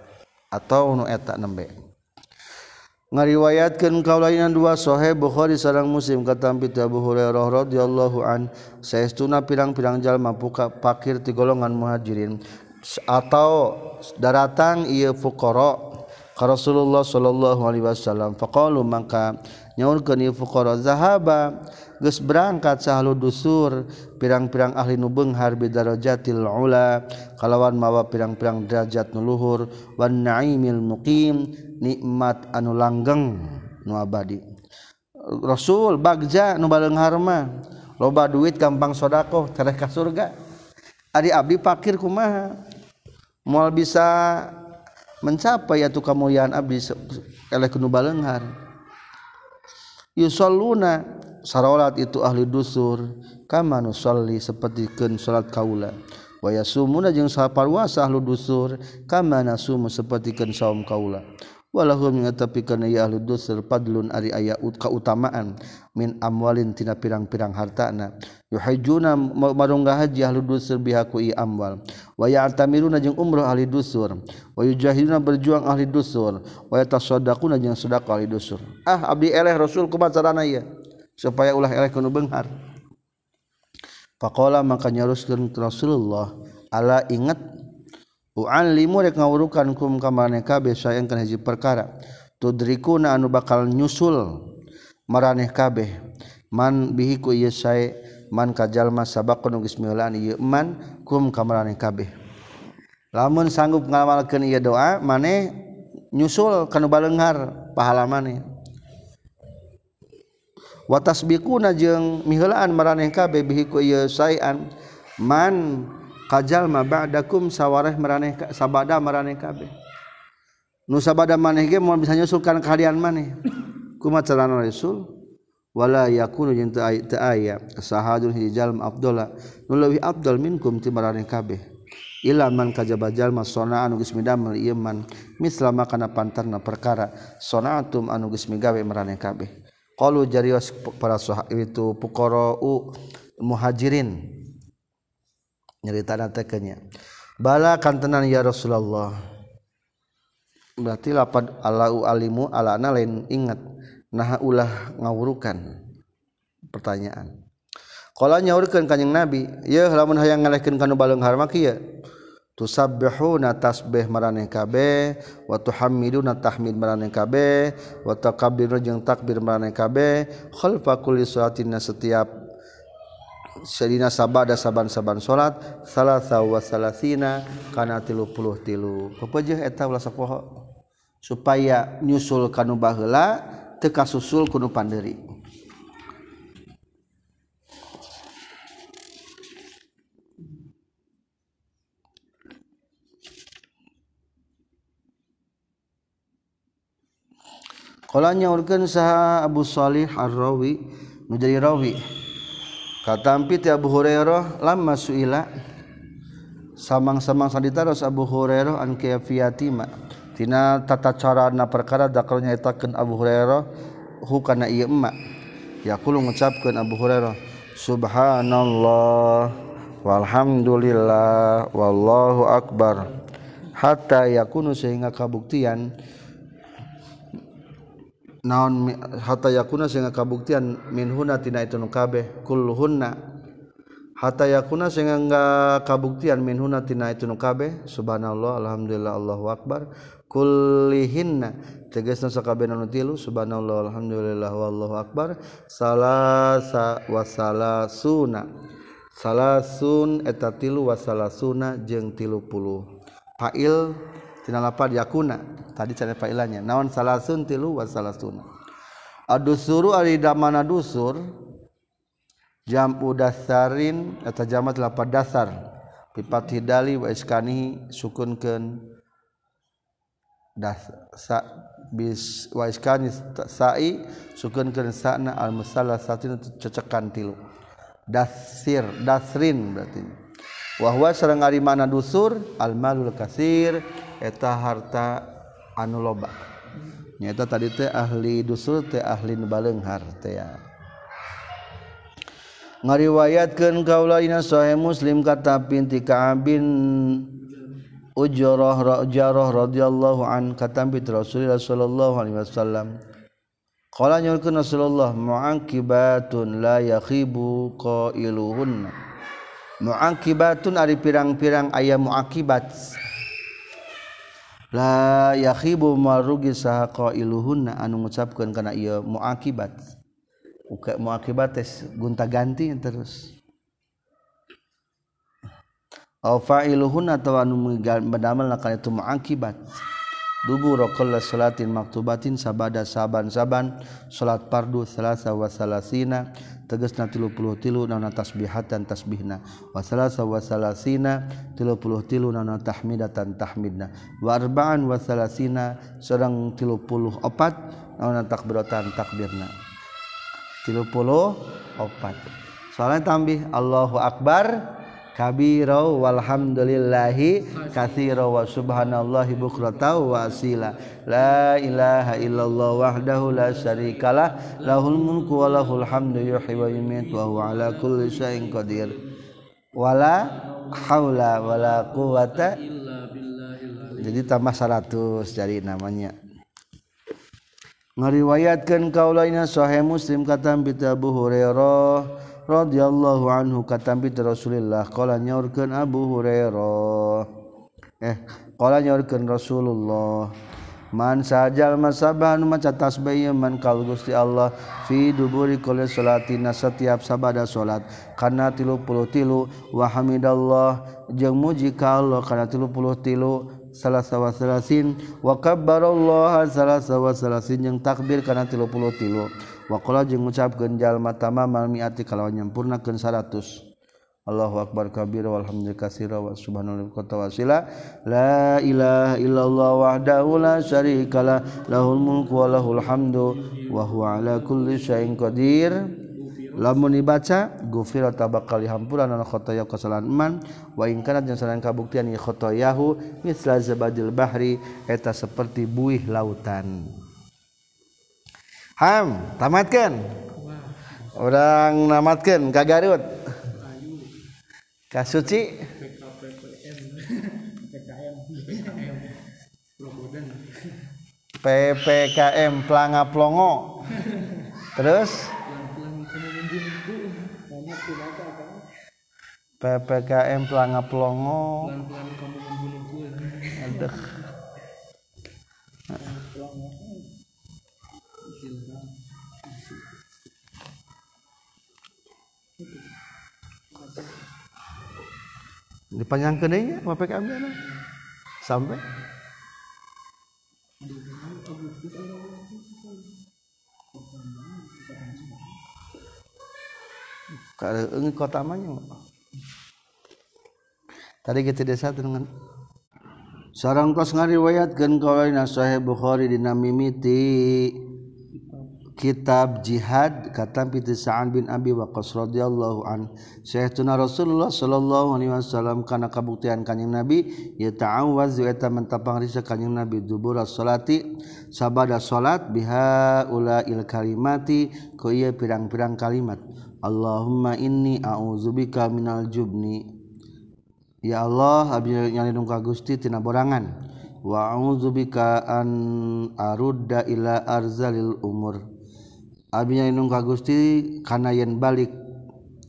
Atau nu eta nembe. Ngariwayatkeun kaulainan dua sahih Bukhari sareng Muslim katampi Abu Hurairah radhiyallahu an. Saestuna pirang-pirang jalma puka pakir ti golongan muhajirin. atau daratang ia fuqara ka Rasulullah sallallahu alaihi wasallam. Faqalu maka nyaurkeun ieu fuqara zahaba geus berangkat sahalu dusur pirang-pirang ahli nu beunghar bidarajatil ula kalawan mawa pirang-pirang derajat nu luhur wan naimil muqim nikmat anu langgeng nu abadi. Rasul bagja nu baleunghar mah loba duit gampang sedekah tereh ka surga. Ari abdi pakir kumaha? mual bisa mencapai atau kemuliaan abdi eleh kenu balenghar yusalluna sarolat itu ahli dusur kama nusalli sapertikeun salat kaula. Wa yasumuna jeung saparwasa ahli dusur kama nasumu sapertikeun saum kaula. walahum tapi kana ya ahli dusur padlun ari aya kautamaan min amwalin tina pirang-pirang hartana yuhajjuna marunggah haji ahli dusur bihaku i amwal. Wa ya'tamiruna jeung umrah ahli dusur. Wa yujahiduna berjuang ahli dusur. Wa yatasaddaquna jeung sedekah ahli dusur. Ah abdi eleh rasul kumaha carana ieu? Supaya ulah eleh kana beunghar faqala maka nyaruskeun Rasulullah ala ingat limu rek ngawurukan kum kamareh kabeh sayang kana hiji perkara. Tudrikuna anu bakal nyusul maraneh kabeh. Man bihi ku ieu sae man kajalma sabaqun geus miulan ieu man kum kamareh kabeh. Lamun sanggup ngamalkeun ieu doa maneh nyusul kana balenghar pahala maneh watasbikuna jeung mihelaan maraneh kabeh bihi ku ieu saean man kajalma ba'dakum sawareh maraneh sabada maraneh kabeh. Nu sabada maneh ge moal bisa nyusul kana kahadian maneh. Kumaha carana rasul wala yakunu jeung teu aya sahadun hiji jalma nu leuwih afdal minkum tibaraneh kabeh. Ila man kajaba jalma sona anu geus midamel ieu man mislama kana pantarna perkara. Sonaatum anu geus migawe maraneh kabeh. Qalu jarios para sahabat itu fuqara'u muhajirin nyerita tekenya bala kantenan ya Rasulullah. Berarti lapad alau alimu alana lain ingat. Nah ulah ngawurukan pertanyaan. Kalau nyaurkan kanyang Nabi ya lamun hayang ngalehkan kanu balung harma kia tusabbihuna tasbih maraneh kabeh wa tuhammiduna tahmid maraneh kabeh wa takabbiruna jeung takbir maraneh kabeh khalfa kulli salatina setiap Sedina sabah ada saaban-saban salat salah sawwasalazina kana 33 tilu eta ulah sapoho supaya nyusul kanu baheula teu kasusul kunu pandiri. Kalanya urgen saha Abu Salih Ar-Rawi menjadi rawi. katampit Abu Hurairah lama suila. Samang-samang sanitaros Abu Hurairah an kiafiyatima. Tina tata cara na perkara dakalnya itakeun Abu Hurairah hukana ieu emak yaqulu ngucapkeun Abu Hurairah subhanallah walhamdulillah wallahu akbar. Hatta yakunu sehingga kabuktian naon hatta yakuna sehingga kabuktian min huna tina itu nu kabeh kul hunna hatta yakuna sehingga enggak kabuktian min huna tina itu nu kabeh subhanallah alhamdulillah allahu akbar. Kullihinna tegasna sakabehna nu tilu subhanallah alhamdulillah wallahu akbar. Salasa wasalasuna salasun eta tilu wasalasuna jeung 30 fa'il fa'il tinapa yakuna tadi cara failnya naon salasun tilu wa salasuna. Adusuru ari da mana dusur jam'u dasarin atau jamat lapan dasar. Pipat hidali wa iskani sukunkeun das bis wa iskani sa'i sukunkeun sa'na al musallah satin tilu. Dasir dasrin berarti wahwa serreng ari mana dusur almalul kasir eta harta anu loba. Nyata tadi teh ahli dusur teh ahli balenghar teh ya. Ngariwayatkeun kaulaina sahih muslim kata binti Ka'ab bin Ujrah Rajarah radhiyallahu an kata bi Rasulullah sallallahu alaihi wasallam qala nyurkeun Rasulullah mu'aqibatun la yakhibu qailuhunna. muakibatun ari pirang-pirang ayah muakibat. La yakhibu marugi saha qailuhunna anu ngucapkeun kana ieu muakibat. Uka muakibat teh gunta-ganti terus. Au fa'iluhunna atawa anu mendamelna kana itu muakibat. Dubur kulla salatin maktubatin sabada saban-saban salat fardu salasa wa salasina tegesna tilupuluh tilu nana tasbihatan tasbihna. Wasalasa wasalasina tilupuluh tilu nana tahmidatan tahmidna. Wa arba'an wasalasina sedang tilupuluh opat nana takbiratan takbirna. Tilupuluh opat. Soalnya tambih Allahu Akbar. kabiro walhamdulillahi kathiro wa subhanallahi bukrata wa asila. La ilaha illallah wahdahu la syarikalah. Lahul mulku wa lahul hamdu yuhyi wa yumiit wa huwa ala kulli syai'in qadir. Wala haula wala quwata jadi tambah 100 jadi namanya. Ngariwayatkan kaulainya sahih muslim kata Abu Hurairah radhiyallahu anhu katambi Rasulillah qala nyaurkeun Abu Hurairah. Eh qala nyaurkeun Rasulullah man sajal masabah nu maca tasbih man ka Gusti Allah fi duburi kulli salatina setiap sabada salat kana 33 wa hamidallah jeung muji ka Allah kana 33 salasa wa salasin wa kabbarallaha salasa wa salasin jeung takbir kana 33 wakola jeung ngucap genjal matama malmiati kalau nyempurna 100 Allahu akbar kabir walhamdulillah kasira wa subhanallah kota wasila. La ilaha illallah wahdahu la syarika la lahul mulku wa lahul hamdu wa huwa ala kulli syai'in qadir. Lamun dibaca gufira tabakal hampuran ana khotoya kesalahan man wa in kana jeung salahan kabuktian ieu khotoyahu misla zabadil bahri eta seperti buih lautan. Ham tamatkeun? Orang namatkeun ka Garut. Ka suci? PPKM Planga Plongo. Terus? PPKM Pelanga Pelongo Aduh. dipanjang kenanya apa PKM anak sampai. Kalau enggak kota mana? tadi kita desa dengan sarang kos ngariwayatkan kalau Sahih Bukhari dinamimiti kitab jihad kata piti Sa'an bin Abi Waqqas radhiyallahu an. Syekhuna Rasulullah sallallahu alaihi wasallam kana kabuktian kanjing Nabi ya ta'awwaz wa eta mentapang risa kanjing Nabi dubura salati sabada salat biha ula il kalimati ku ieu pirang-pirang kalimat. Allahumma inni a'udzubika minal jubni. Ya Allah nyalindung ka Gusti tina borangan. Wa a'udzubika an arudda ila arzalil umur Abnyaung ka Gusti kana yen balik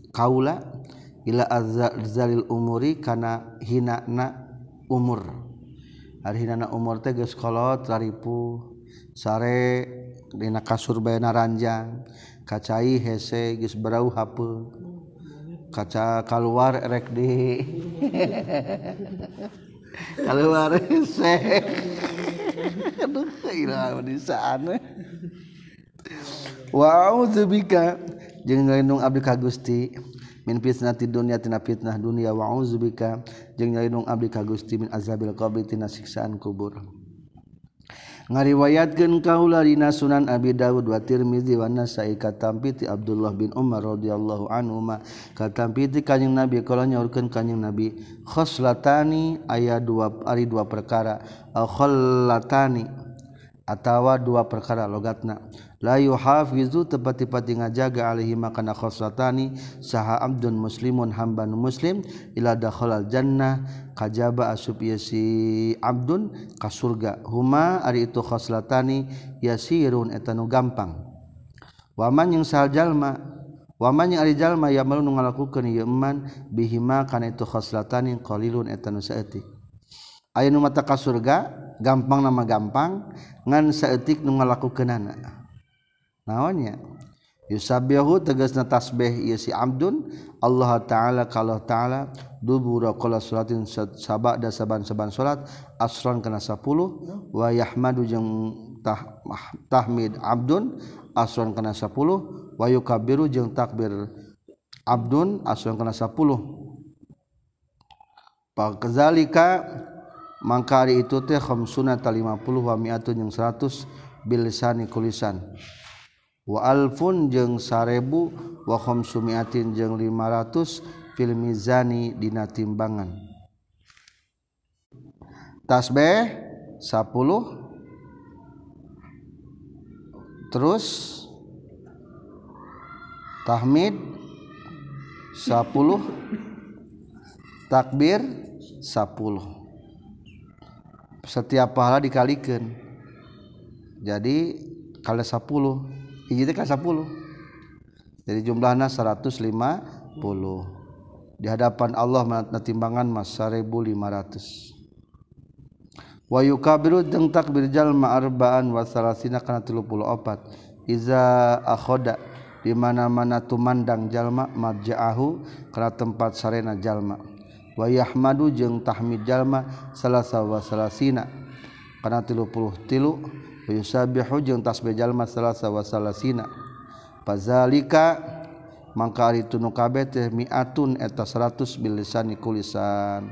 kaula ila azzalil umuri kana hinana umur. Ari hinana umur teh geus kolot laripu sare dina kasur bae ranjang kacai hese geus berau hapeung kaca keluar erek di. Keluar hese. Aduh kehilangan di sana. Wazubika jeung ngalindung abdi ka Gusti. Min fitnah ti dunya tina fitnah dunia. Wa uzubika jeung ngalindung abdi ka Gusti min azabil qabri tina siksaan kubur. Ngariwayatkeun kaula dina Sunan Abi Dawud wa Tirmizi wa Nasa'i katampi ti Abdullah bin Umar radhiyallahu anhu ma katampi ti kanjing Nabi kala nyaurkeun kanjing Nabi khoslatani aya dua ari dua perkara. Al khallatani atawa dua perkara logatna. la yuhafizu tepati-pati ngajaga alaihi makana khoslatani saha abdun muslimun hamban muslim ila dakhalal jannah kajaba asub yasi abdun ka surga. Huma ari itu khoslatani yasirun etanu gampang. Waman yang sal jalma waman yang ari jalma ya malu ngalakukeun ieu iman bihima kana itu khoslatani qalilun etanu saeutik. Aya nu mata ka surga gampang nama gampang ngan saeutik nu ngalakukeunana. Naonnya? Yusabihu tegasna tasbih ieu si abdun Allah taala kalau taala dubura qala salatin sabada saban-saban salat asron kana 10 wa yahmadu jeung tah, tahmid abdun asron kana 10 wa yukabbiru jeung takbir abdun asron kana 10 Pakazalika mangka hari itu teh khamsuna 50 wa mi'atun jeung 100 bilisani kulisan Alfun jeung sarebu wahom Sumiatin jeung 500 filmmizani Dina timbangan. Tasbeh 10 terus Tahmid 10 takbir 10 setiap pahala dikalikan. Jadi kalau 10 hiji teh ka 10 jadi jumlahnya 150 di hadapan Allah timbangan mas 1500 wa yukabiru jeung takbir jalma arba'an wa salasina kana 34 iza akhoda di mana-mana tumandang jalma marja'ahu kana tempat sarena jalma. Wa yahmadu jeung tahmid jalma salasa wa salasina kana 33 yusabihu jeung tasbih jalma salasa wa salasina. Fazalika mangka ari tunu kabeh teh miatun eta 100 bil lisani kulisan.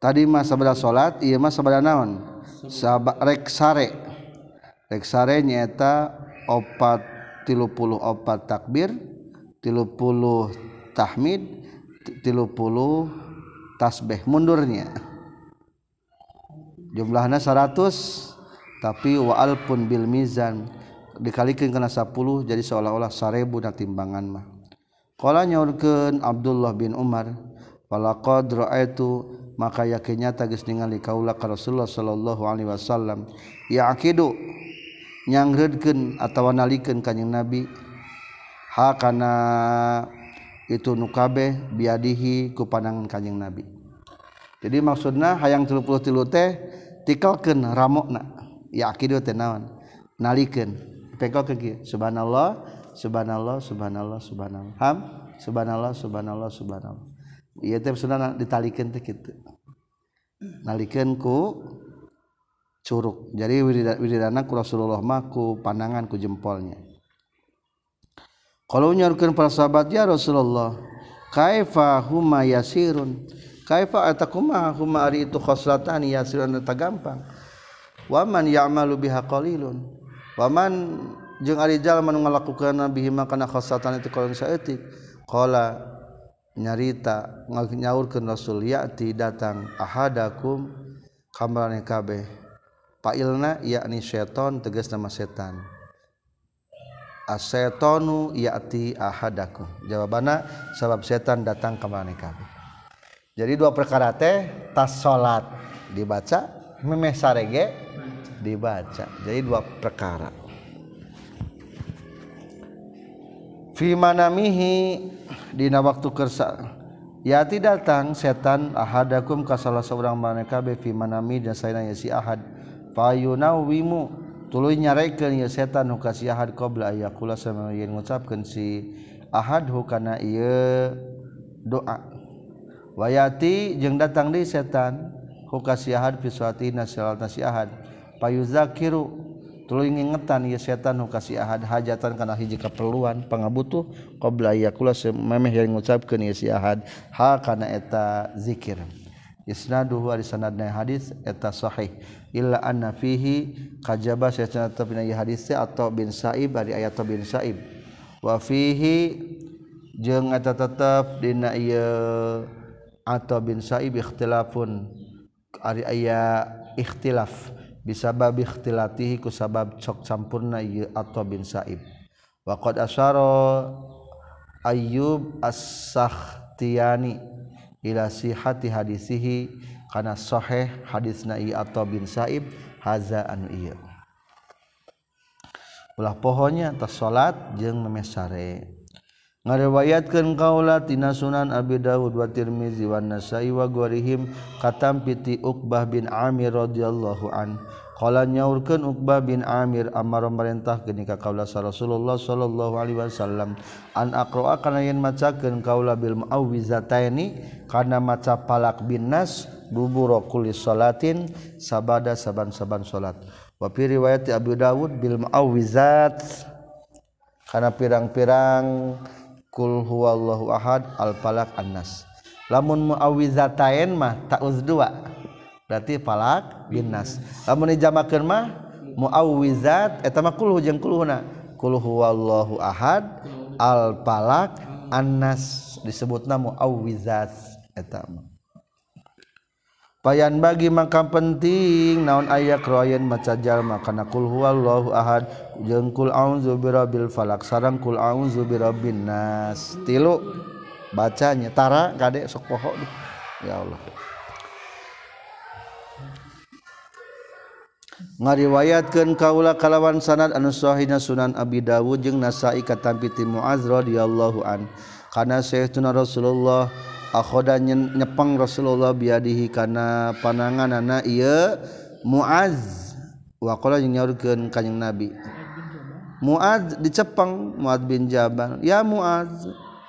Tadi mah sabada salat ieu mah sabada naon? Sabak rek sare. Rek sare nyaeta opat tilu puluh opat takbir tilu puluh tahmid tilu puluh tasbih mundurnya. jumlahnya 100 tapi waal pun Bil Mizan. Dikalikan kena 10 jadi seolah-olah sarebu dan timbangan mah. Kalau nyaurkeun Abdullah bin Umar walaqad ra'aitu maka yakinnya tagis ningali kaula ka Rasulullah sallallahu alaihi wasallam. Yaqidu nyangreudkeun atawa nalikeun kanjing Nabi ha kana itu nukabe biadihi ku pandangan kanjing Nabi. Jadi maksudnya hayang 30 tilu teh tikalkan ramokna. Ya akidu tenawan nalikan pekal ke subhanallah subhanallah subhanallah subhanallah. Ham? Subhanallah subhanallah subhanallah. Iya teh sudah ditalikan teh gitu nalikan ku curug. Jadi wiridana ku Rasulullah maku pandangan ku jempolnya. Kalau nyarukan para sahabat ya Rasulullah kaifa huma yasirun kaifa atakuma huma ari itu khoslatani yasirun ta gampang. Waman ya'malu biha qalilun. Waman jeung ari jalma nu ngalakukeun bihi makana khoslatan itu qalun saeutik qala nyarita nyaurkeun rasul ya'ti datang ahadakum kamrane kabeh. Pailna yakni seton tegas nama setan. Asetonu ya'ti ahadakum. Jawabana sabab setan datang kamrane kabeh jadi dua perkara teh tas salat dibaca memeh sarege dibaca. Jadi dua perkara. Fi manamihi dina waktu kersa. Ya tidak datang setan ahadakum ka salah seorang maneh kabeh fi manami dan sayna ya si ahad. Fayunawimu tuluy nyarekeun ya setan nu ka si ahad qabla ayakula sama yen ngucapkeun si ahad hukana ieu doa wayati jeung datang di setan hukasiahad fi suati nasional nasihat payuzakiru tuluy ngingetan ieu setan hukasiahad hajatan kana hiji kaperluan pangabutuh qabla yaqula memeh yang ngucapkeun ieu si ahad ha kana eta zikir. Isnaduhu ari sanadna hadis eta sahih. Illa anna fihi kajaba setan tapi hadis atau bin saib ari ayat bin saib. Wa fihi jeung eta tetep dina ieu atau bin Sa'ib ikhtilafun. Ari aya ikhtilaf. Bisabab ikhtilatihi ku sabab cok campurna ieu atau bin Sa'ib. Wa qad asyara Ayyub as-Sakhtiyani ila sihhati hadisihi kana sahih hadisna ieu atau bin Sa'ib haza anu ieu. Ulah pohonnya tas salat jeung memesare ngariwayatkan kaula tina Sunan Abi Dawud wa Tirmizi wa Nasai wa gorihim katam piti Uqbah bin Amir radhiyallahu an. Qala nyaurkeun Uqbah bin Amir amar merintah geni ka kaula Rasulullah sallallahu alaihi wasallam an aqra kana yen macakeun kaula bil muawwizataini kana maca palak bin nas dubura kulli salatin sabada saban-saban salat. Wa fi riwayat Abi Dawud bil muawwizat kana pirang-pirang kul huwallahu ahad al falak annas. Lamun muawwizatayn mah ta'uz dua. Berarti falak bin nas lamun dijamakeun mah muawwizat eta mah kul jeung kulhuna kul huwallahu ahad al falak annas. Disebutna muawwizat eta mah. payan bagi maka penting naon ayat kroyen maca jalma kana kul huwallahu ahad jeung kul a'udzu birabbil falak sareng kul a'udzu birabbin nas. Tilu bacanya tara kade sok poho ya Allah. Ngariwayatkeun kaula kalawan sanad anu sahihna sunan abi dawud jeung nasai katampi ti muaz radhiyallahu an. Kana sayyiduna rasulullah akhoda nyepang Rasulullah biadihi kana panangan anak iya Muaz waqala jeung nyaurkeun Nabi. Muaz dicepeng Muaz bin Jabal. Ya Muaz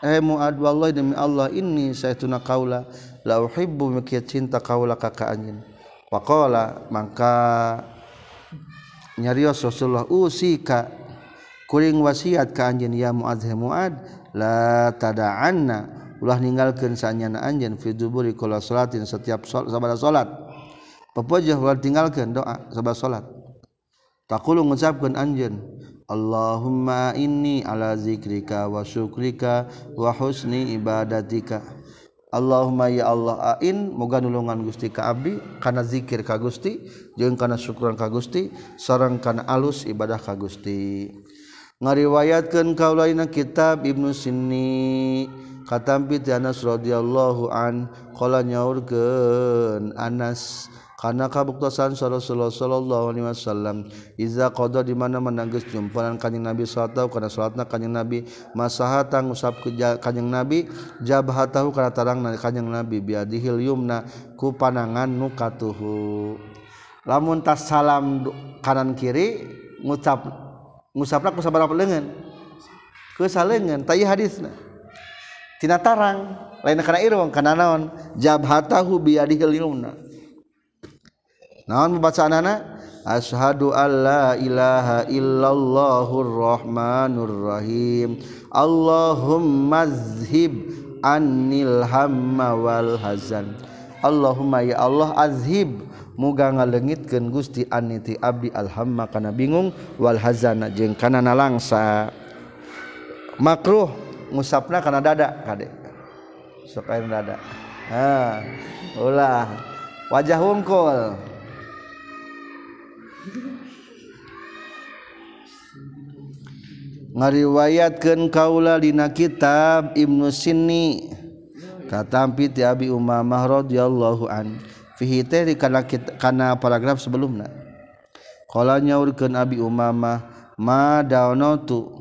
eh Muaz wallahi demi Allah ini sayyiduna qaula la uhibbu maki cinta qaula ka ka anjeun waqala maka nyarios Rasulullah usika kuring wasiat ka anjeun ya Muaz he Muaz la tada'anna ulah ninggalkeun sanyana anjeun fi dzuburi kula salatin setiap salat sabada salat. Pepojoh ulah tinggalkeun doa sabada salat. Taqulu ngucapkeun anjeun Allahumma inni ala zikrika wa syukrika wa husni ibadatika. Allahumma ya Allah ain moga nulungan Gusti ka abdi kana zikir ka Gusti jeung kana syukuran ka Gusti sareng kana alus ibadah ka Gusti. Ngariwayatkeun kaula kitab Ibnu Sinni. katampit Anas radhiyallahu an qala nyaurkeun Anas kana kabuktosan Rasulullah sallallahu alaihi wasallam iza qada di mana menanggeus jumpanan kanjing Nabi sallallahu kana salatna kanjing Nabi masahata ngusap kanjing Nabi jabhatahu kana tarangna kanjing Nabi biadihil yumna ku panangan nu katuhu. Lamun tas salam kanan kiri ngucap ngusapna ku sabaraha leungeun? Ku salengeun tayih hadisna. tina tarang lain kana irung kana naon? Jabhatahu bi yadihil yumna naon bacaanana ashadu alla ilaha illallahur rahmanur rahim. Allahumma zhib annil hamma wal hazan. Allahumma ya Allah azhib. Muga ngalengitkeun Gusti aniti abdi alhamma kana bingung wal hazana jeung kana nalangsa. Makruh. Musapna karena dada kade. Sok air dada. Ha ulah. Wajah wungkul. Ngariwayatkeun kaula dina kitab Ibnu Sinni. Katampi ti Abi Umamah radhiyallahu an. Fihi teh kana kana paragraf sebelumna. Qala nyaurkeun Abi Umamah ma daunatu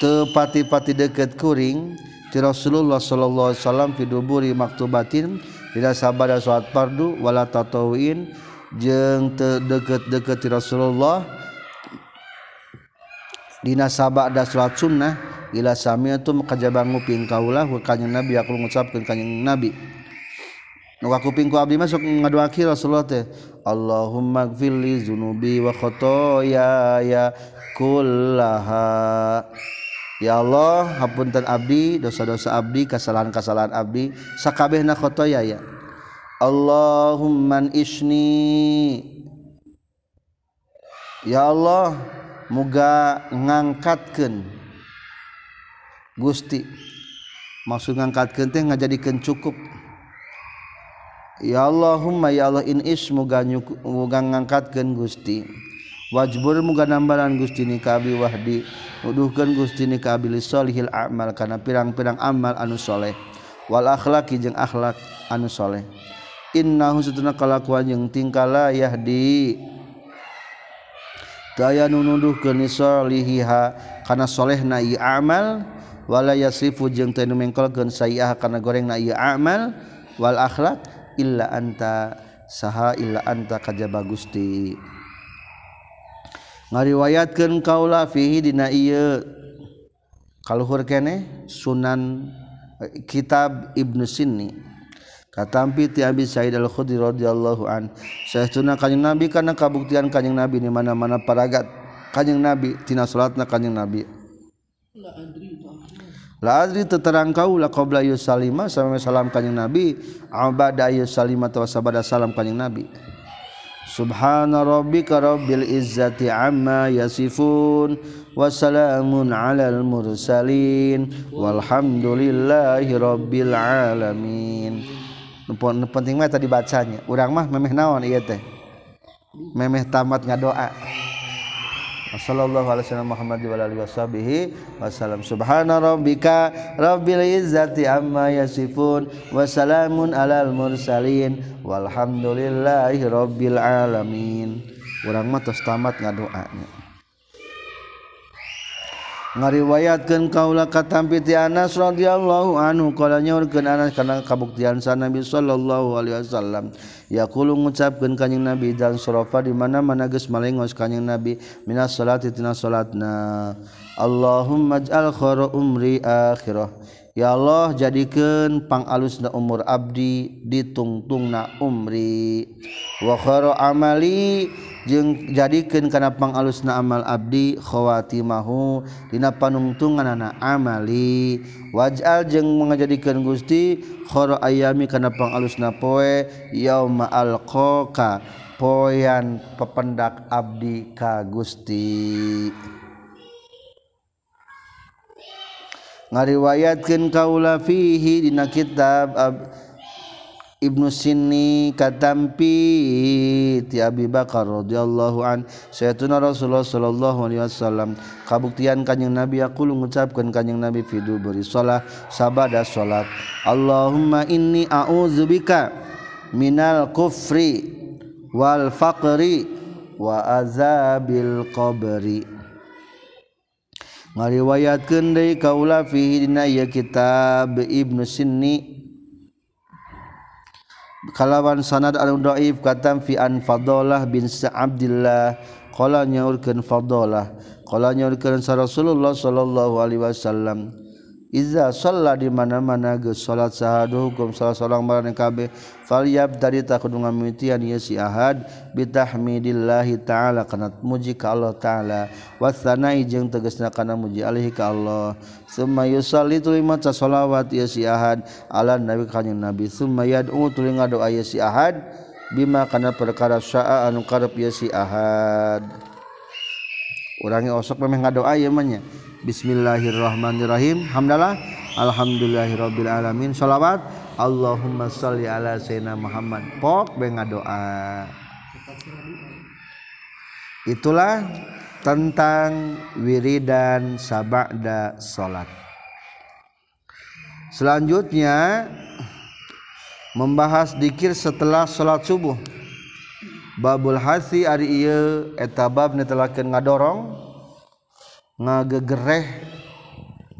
tepati-pati deket kuring ti Rasulullah sallallahu alaihi wasallam fi maktubatin dina sabada salat fardu wala tatawin jeung teu deket-deket ti Rasulullah dina sabada salat sunnah Ila sami itu makajabang nguping kaulah kanyang nabi aku ngucapkeun kanyang nabi. Nu kupingku abdi masuk ngadoaki Rasulullah teh Allahumma gfirli zunubi wa khotoya kullaha Ya Allah hapunten abdi dosa-dosa abdi kesalahan-kesalahan abdi sakabehna khotoya ya Allahumman isni Ya Allah muga ngangkatkeun. Gusti maksud ngangkatkeun teh ngajadikeun cukup. Ya Allahumma ya Allah in is muga muga ngangkatkeun Gusti. wajbur muga nambaran Gusti kabi Wahdi nuduhkeun Gusti kabi lisolihil amal kana pirang-pirang amal anu soleh. Wal akhlaqi jeung akhlak anu soleh. Innahu satuna kalakuan jeung tingkah la yahdi. Daya nu nuduhkeun lisolihiha kana solehna ieu amal wala yasrifu jeung teu mengkolkeun sayiah kana gorengna ieu amal wal akhlaq illa anta saha illa anta kajaba Gusti. ngariwayatkan kaula fihi dina ieu. Kaluhur kene sunan eh, kitab Ibnu Sinni. Katampi ti Abi Sa'id Al-Khudri radhiyallahu an. Saestuna kanjing Nabi kana kabuktian kanjing Nabi di mana-mana paragat. Kanjing Nabi tina salatna kanjing Nabi. La adri la adri teterang kaula qabla yusalima sama salam kanjing Nabi. Abada yusalima wa sabada salam kanjing Nabi. Subhana rabbika rabbil izzati amma yasifun wasalamun alal mursalin. Walhamdulillahi rabbil alamin. Nu penting mah tadi bacanya. Urang mah memeh naon ieu teh? Memeh tamat ngadoa doa. Wassallallahu alaihi wasallam Muhammad wa alihi washabihi wasallam. Subhana rabbika rabbil izzati amma yasifun wa salamun alal mursalin walhamdulillahi rabbil alamin. Urang mah tos tamat ngadoana. ngariwayatkan kaula katampiti Anas radhiyallahu anhu. Kala nyaurkeun Anas kana kabuktian sa Nabi sallallahu alaihi wasallam. Yaqulu ngucapkeun kanjing Nabi dan surafa di mana-mana geus malengos kanjing Nabi minas salati tina salatna. Allahumma ij'al khara umri akhirah. Ya Allah jadikan pangalusna umur abdi ditungtungna umri. Wakhara amali jeung jadikeun kana pangalusna amal abdi khowatimahu dina panungtunganna amali. Waj'al jeung mengajadikan Gusti khoro ayami kana pangalusna poe yauma alqaka poean pependak abdi ka Gusti. Ngariwayatkan kaula fihi dina kitab Ibnu Sinni katampi ti Abi Bakar radhiyallahu an. Sayatuna Rasulullah sallallahu alaihi wasallam kabuktian kanjing Nabi aku ngucapkeun kanjing Nabi fidu beri salat sabada salat Allahumma inni a'udzubika minal kufri wal faqri wa azabil qabri ngariwayatkeun deui kaula fihi dina ieu kitab Ibnu Sinni. Kalawan sanad anu dhaif katam fi an Fadalah bin Sa'abdillah qala nyaurkeun Fadalah qala nyaurkeun sa Rasulullah sallallahu alaihi wasallam. Iza sholat di mana-mana geus salat sahadu hukum salah seorang marang kabeh falyab dari kudu ngamitian ieu si Ahad bitahmidillahi taala kana muji ka Allah taala. Wasanai jeung tegasna kana muji alih ka Allah. Summa yusalli tuluy maca shalawat ieu si Ahad. Ala nabi kanjing nabi. Summa yad'u tuluy ngadoa ieu si Ahad. Bima kana perkara syaa anu karep ieu si Ahad. Urangi osok memang ngadoa ieu mah nya Bismillahirrahmanirrahim. Hamdalah. Alhamdulillahirabbil alamin shalawat Allahumma shalli ala sayyidina Muhammad. Pok benga doa itulah tentang wiridan sabada salat selanjutnya membahas dikir setelah salat subuh. Babul hasi ari ieu eta bab netelakeun ngadorong ngagegereh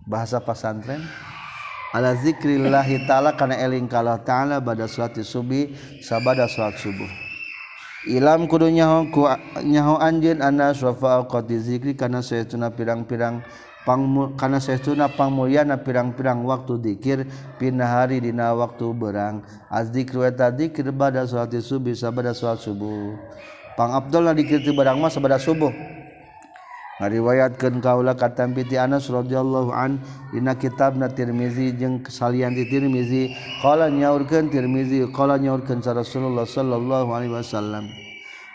bahasa pasantren ala zikrillahi ta'ala kana eling kala ta'ala pada salat subuh sabada salat subuh. Ilam kudu nyaho ku nyaho anjeun anna syafa qati zikri kana saytuna pirang-pirang karena saya sunapang mulyana pirang-pirang waktu dzikir pindah hari dina waktu berang asdzikrueta dzikir pada salat subuh bisa pada salat subuh. Pang Abdullah dikirti barang mas pada subuh ngariwayatkan kaula katam piti Anas radhiyallahu an dina kitabna Tirmizi jeung kesalian di Tirmizi qala nyaurkeun Tirmizi qala nyaurkeun sa Rasulullah sallallahu alaihi wasallam.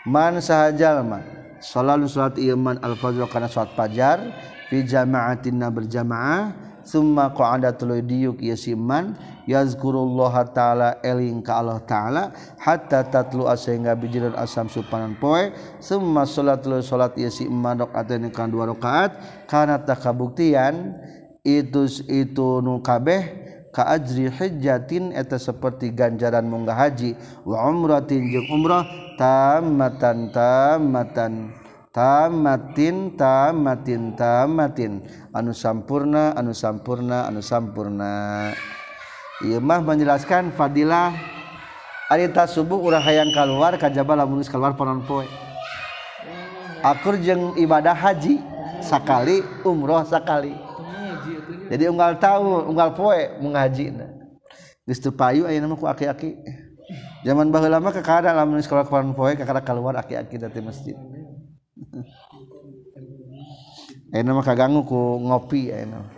Man sahajalma salalu salat ieu man al-fajr kana salat fajar fi jama'atina berjamaah summa qa'ada tuluy diuk ieu si man yazkurullaha taala eling ka Allah taala hatta tatlu sehingga bijiran asam supanan poe. Summa salatul salat ieu si man rakaatan kana dua rakaat. Kana takabuktian itu itu nu kabeh ajri hijjatin eta seperti ganjaran munggah haji. Wa umratin jeung umrah tamatan tamatan tamatin tamatin tamatin. Anu sampurna anu sampurna anu sampurna. Ieu mah menjelaskan fadilah. Arita subuh urang hayang keluar kajaba lamun keluar ponon poe. Akur jeung ibadah haji sakali umroh sakali. Jadi unggal tahu unggal poe mengaji geus teu payu ayeuna mah ku aki-aki. Zaman baheula mah kakada lamun sekolah ponon poe kakada keluar aki-aki dari masjid Enak mah kaganggu ku ngopi enak.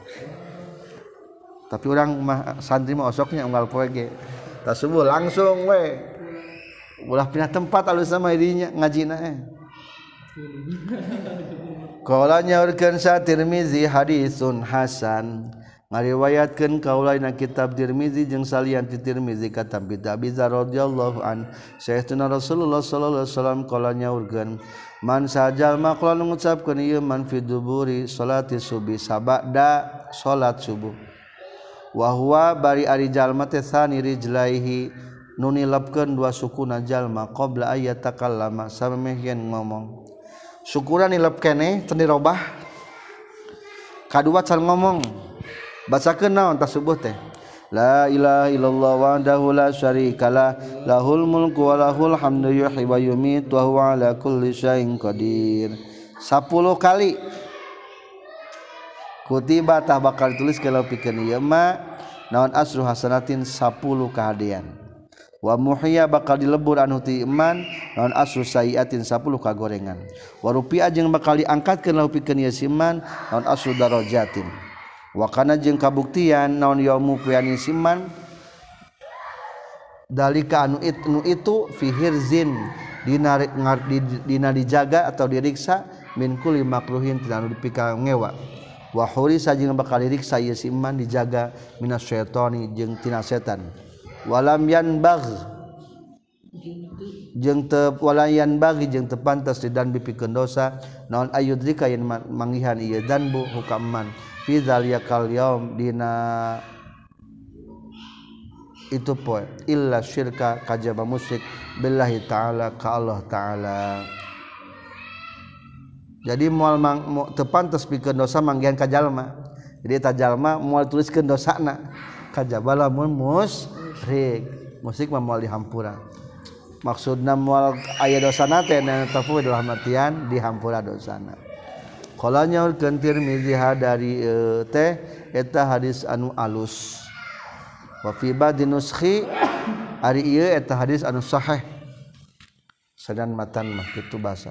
Tapi orang mah santri mah osoknya unggal poe ge. Tas subuh langsung we. Ulah pindah tempat alus sama dirinya ngajina eh. Kala nyaurkeun sa Tirmizi hadisun hasan ngariwayatkeun kaulaina kitab Tirmizi jeung salian ti Tirmizi kata bi Abi radhiyallahu an Sayyidina Rasulullah sallallahu alaihi wasallam kala nyaurkeun Man mansajalma ngucapkeun mengucapkan man fiduburi salati subi sabada salat subuh. Wahwa bari ari jalma teh sani rijlaihi nuni nilapkeun dua sukuna jalma qabla ayat takallama samemehkeun ngomong. Syukuran nilap kene teu dirobah kadua can ngomong. Bacakeun naon tasubuh teh? La ilaha illallah wahdahu la syarikalah lahul mulku wa lahul hamdu yuhyi wa yumiitu wa huwa ala kulli syai'in qadir. 10 kali kutiba tah bakal tulis kalau pikeun ieu mah naon asru hasanatin 10 kahadean. Wa muhya bakal dilebur anu ti iman naon asru sayiatin 10 kagorengan. Wa rupiah jeung bakal diangkatkeun lau pikeun ieu siman naon asru darajatin. wakana jeung kabuktian naon yaumu kuyanin siman dalika anu itu itu fihirzin dina dina dijaga atau diriksa min kulli makruhin tina anu dipikangewa. Wa hurisa jeung bakal diriksa ieu siman dijaga minas syaitani jeung tina setan. Walam yanbagh. Jeng tewalayan bagi jeng tepantas di dan bipikeun dosa. Naon ayudrika yen mangihan ieu danbu hukaman. fizal yakal yaum dina itu poe illa syirka kajaba musik billahi ta'ala ka Allah ta'ala. Jadi mual mang mu, tepantes pikeun dosa manggihan ka jalma. Jadi eta jalma mual tuliskeun dosana. Kajaba lamun musyrik. Musik mah mual dihampura. Maksudna mual aya dosana teh adalah matian dihampura dosana. kalau nyaurkeun miziha dari e, teh eta hadis anu alus. Wa fi hari nuskhi ari ieu eta hadis anu sahih. Sadan matan mah kitu basa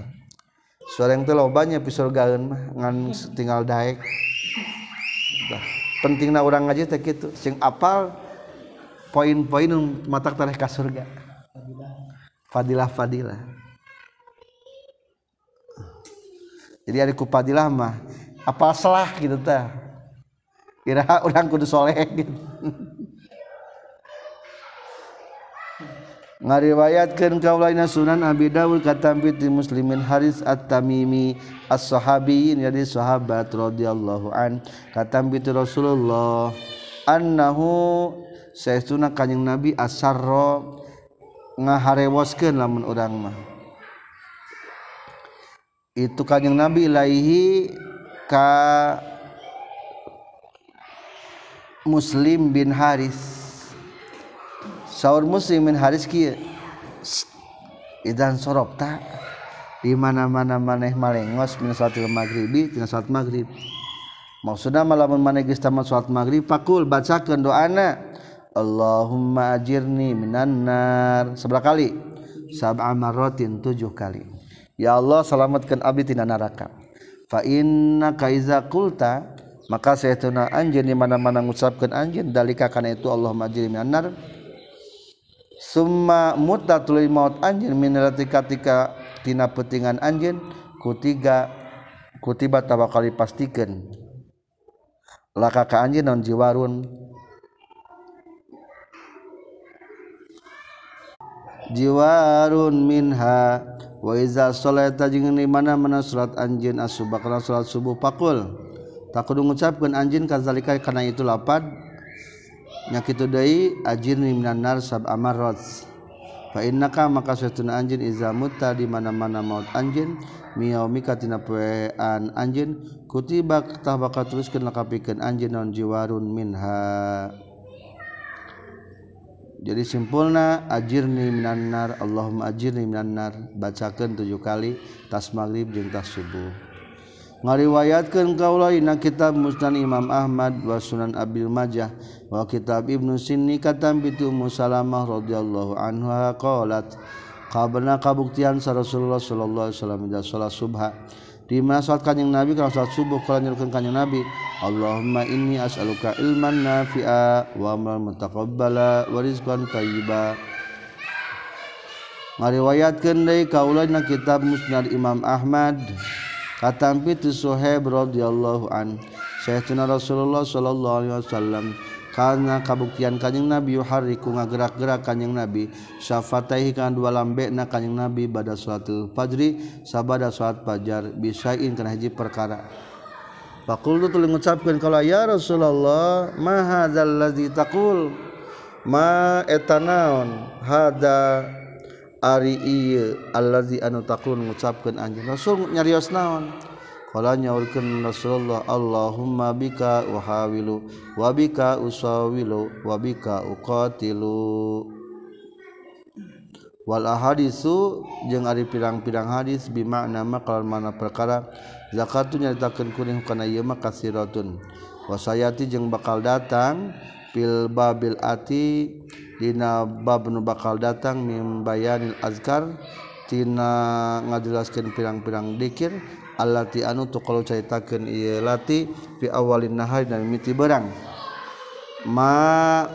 yang telah loba nya gaun mah ngan tinggal daek. Tah pentingna urang ngaji teh kitu. Sing apal poin-poin matak tareh ka surga. Fadilah fadilah jadi ada kupadilah lama. Apa salah gitu ta kira orang kudu soleh gitu. Ngariwayatkan kaulaina sunan Abi Dawud katampi di muslimin Haris At-Tamimi as-sahabiyin jadi sahabat radhiyallahu an. Katampi Rasulullah annahu saestuna kanjing Nabi asarro ngaharewoskeun lamun urang mah. Itu kanjeng Nabi ilaihi ka Muslim bin Haris. Saur Muslim bin Haris kieu. Idan sorobta di mana-mana maneh malengos min salatul maghribi tina salat maghrib. Maksudnya malam manegis tamat sholat maghrib pakul bacakan doana. Allahumma ajirni minanar seberapa kali. Sab'a marratin tujuh kali ya Allah selamatkan abdi tina neraka. Fa inna kaiza qulta maka saytuna anjeun di mana-mana ngucapkeun anjeun dalika kana itu Allah majrim nar. Summa mutatul maut anjeun minarati katika tina petingan anjeun kutiga kutiba tawakali pastikeun laka ka anjeun naon jiwarun jiwarun minha. waiza mana mana salat anjeun asubah kana salat subuh pakul. Tak kudu ngucapkeun anjeun kazalika kana itu lapad. Nyakit deui ajirni minanar sab amarat fa innaka maka satuna anjin iza mutta di mana-mana maut anjin miyaumika tina poean anjin kutiba tah bakal teruskeun lakapikeun anjin non jiwarun minha. jadi simpulna ajirni minanar Allahumma ajirni minanar bacakan tujuh kali tas maghrib jeung tas subuh. Ngariwayatkan kaula ina kitab Musnad Imam Ahmad wa Sunan Abil Majah. Wa kitab Ibnu Sinni katam bitu Ummu Salamah radhiyallahu anha qalat qabna kabuktian Rasulullah sallallahu alaihi wasallam salat subha. Di salat kanjing Nabi kalau salat subuh kalau nyuruhkeun kanjing Nabi Allahumma inni as'aluka ilman nafi'a wa amalan mutaqabbala wa rizqan thayyiba ngariwayatkeun deui kaula dina kitab Musnad Imam Ahmad katampi tu Suhaib radhiyallahu an Sayyidina Rasulullah sallallahu alaihi wasallam karena kabuktian kanyeng nabi yuhariku ngagerak-gerak kanyeng nabi. Syafataihi kan dua lambe na kanyeng nabi pada salatul fajri sabada salat fajar bisain kana hiji perkara. Fakultu tuli ngucapkeun kalau ya Rasulullah ma hadzal ladzi taqul? Ma etanaon? Hada ari ieu allazi anu taqul? Ngucapkeun anjeun. Rasul nyarios naon? Kala nyaurkeun Rasulullah Allahumma bika uhawilu wa bika usawilu wa bika uqatilu. Wal ahadisu jeung ari pirang-pirang hadis bi makna maqal mana perkara zakatun nyaritakeun kuring kana ieu mah kasiratun wasayati jeung bakal datang fil babil ati dina bab nu bakal datang mimbayanil azkar tina ngajelaskeun pirang-pirang dikir allati anu tu kalau caritakeun ieu lati fi awalin nahar dan miti berang ma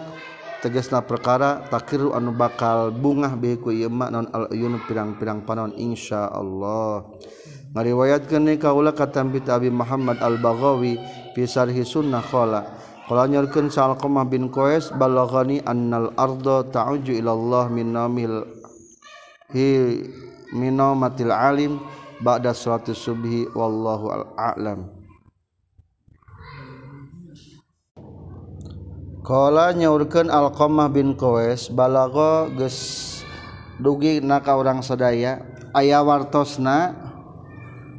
tegasna perkara takiru anu bakal bungah bihi ku ieu ma non al uyun pirang-pirang panon insyaallah. Ngariwayatkeun ni kaula katambi Abi Muhammad Al-Baghawi fi sarhi sunnah qala qala nyorkeun salqamah bin Qais balaghani annal arda ta'uju ila Allah min namil hi minamatil alim. ba'da salatu subhi wallahu a'lam. Kala nyaurkeun Alqamah bin Qawes balago geus dugi na ka urang sadaya? Aya wartosna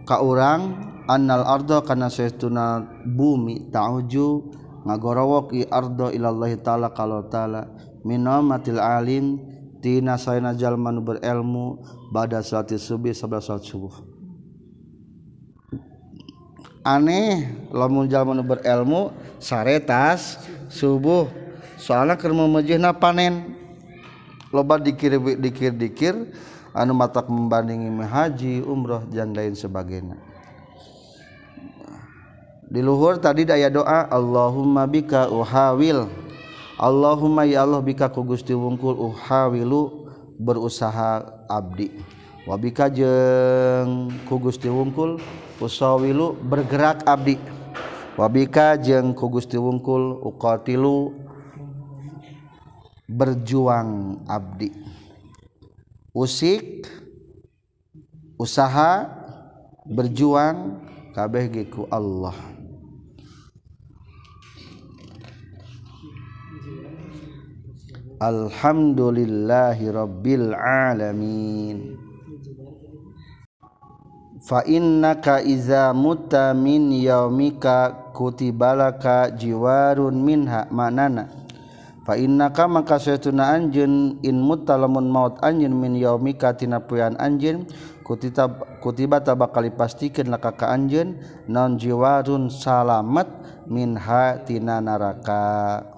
ka urang annal arda kana saytuna bumi tauju ngagorowok i arda ilallahi taala kalau taala. Minamatil alim tina sayana jalma nu berilmu bada salati subuh sabda salat subuh. Aneh lamun jalma berilmu saretas subuh. Soalnya keur memejihna panen. Loba dikir dikir dikir anu matak membandingi haji umroh dan lain sebagainya. Di luhur tadi daya doa Allahumma bika uhawil. Allahumma ya Allah bika ku Gusti wungkul uhawilu berusaha abdi. Wabika jeung ku Gusti wungkul usawilu bergerak abdi. Wabika jeung ku Gusti wungkul uqatilu berjuang abdi. Usik usaha berjuang kabeh ge ku Allah. Alhamdulillahi alamin fainna iza muta min yaumika kutibalaka jiwarun minha manana. Fainaka maka saytuna anjeun in mutta lamun maut anjeun min yaumika tina puyan anjeun kutitab kutiba tabakali pastikeun laka ka anjeun non jiwarun salamet minha tina naraka.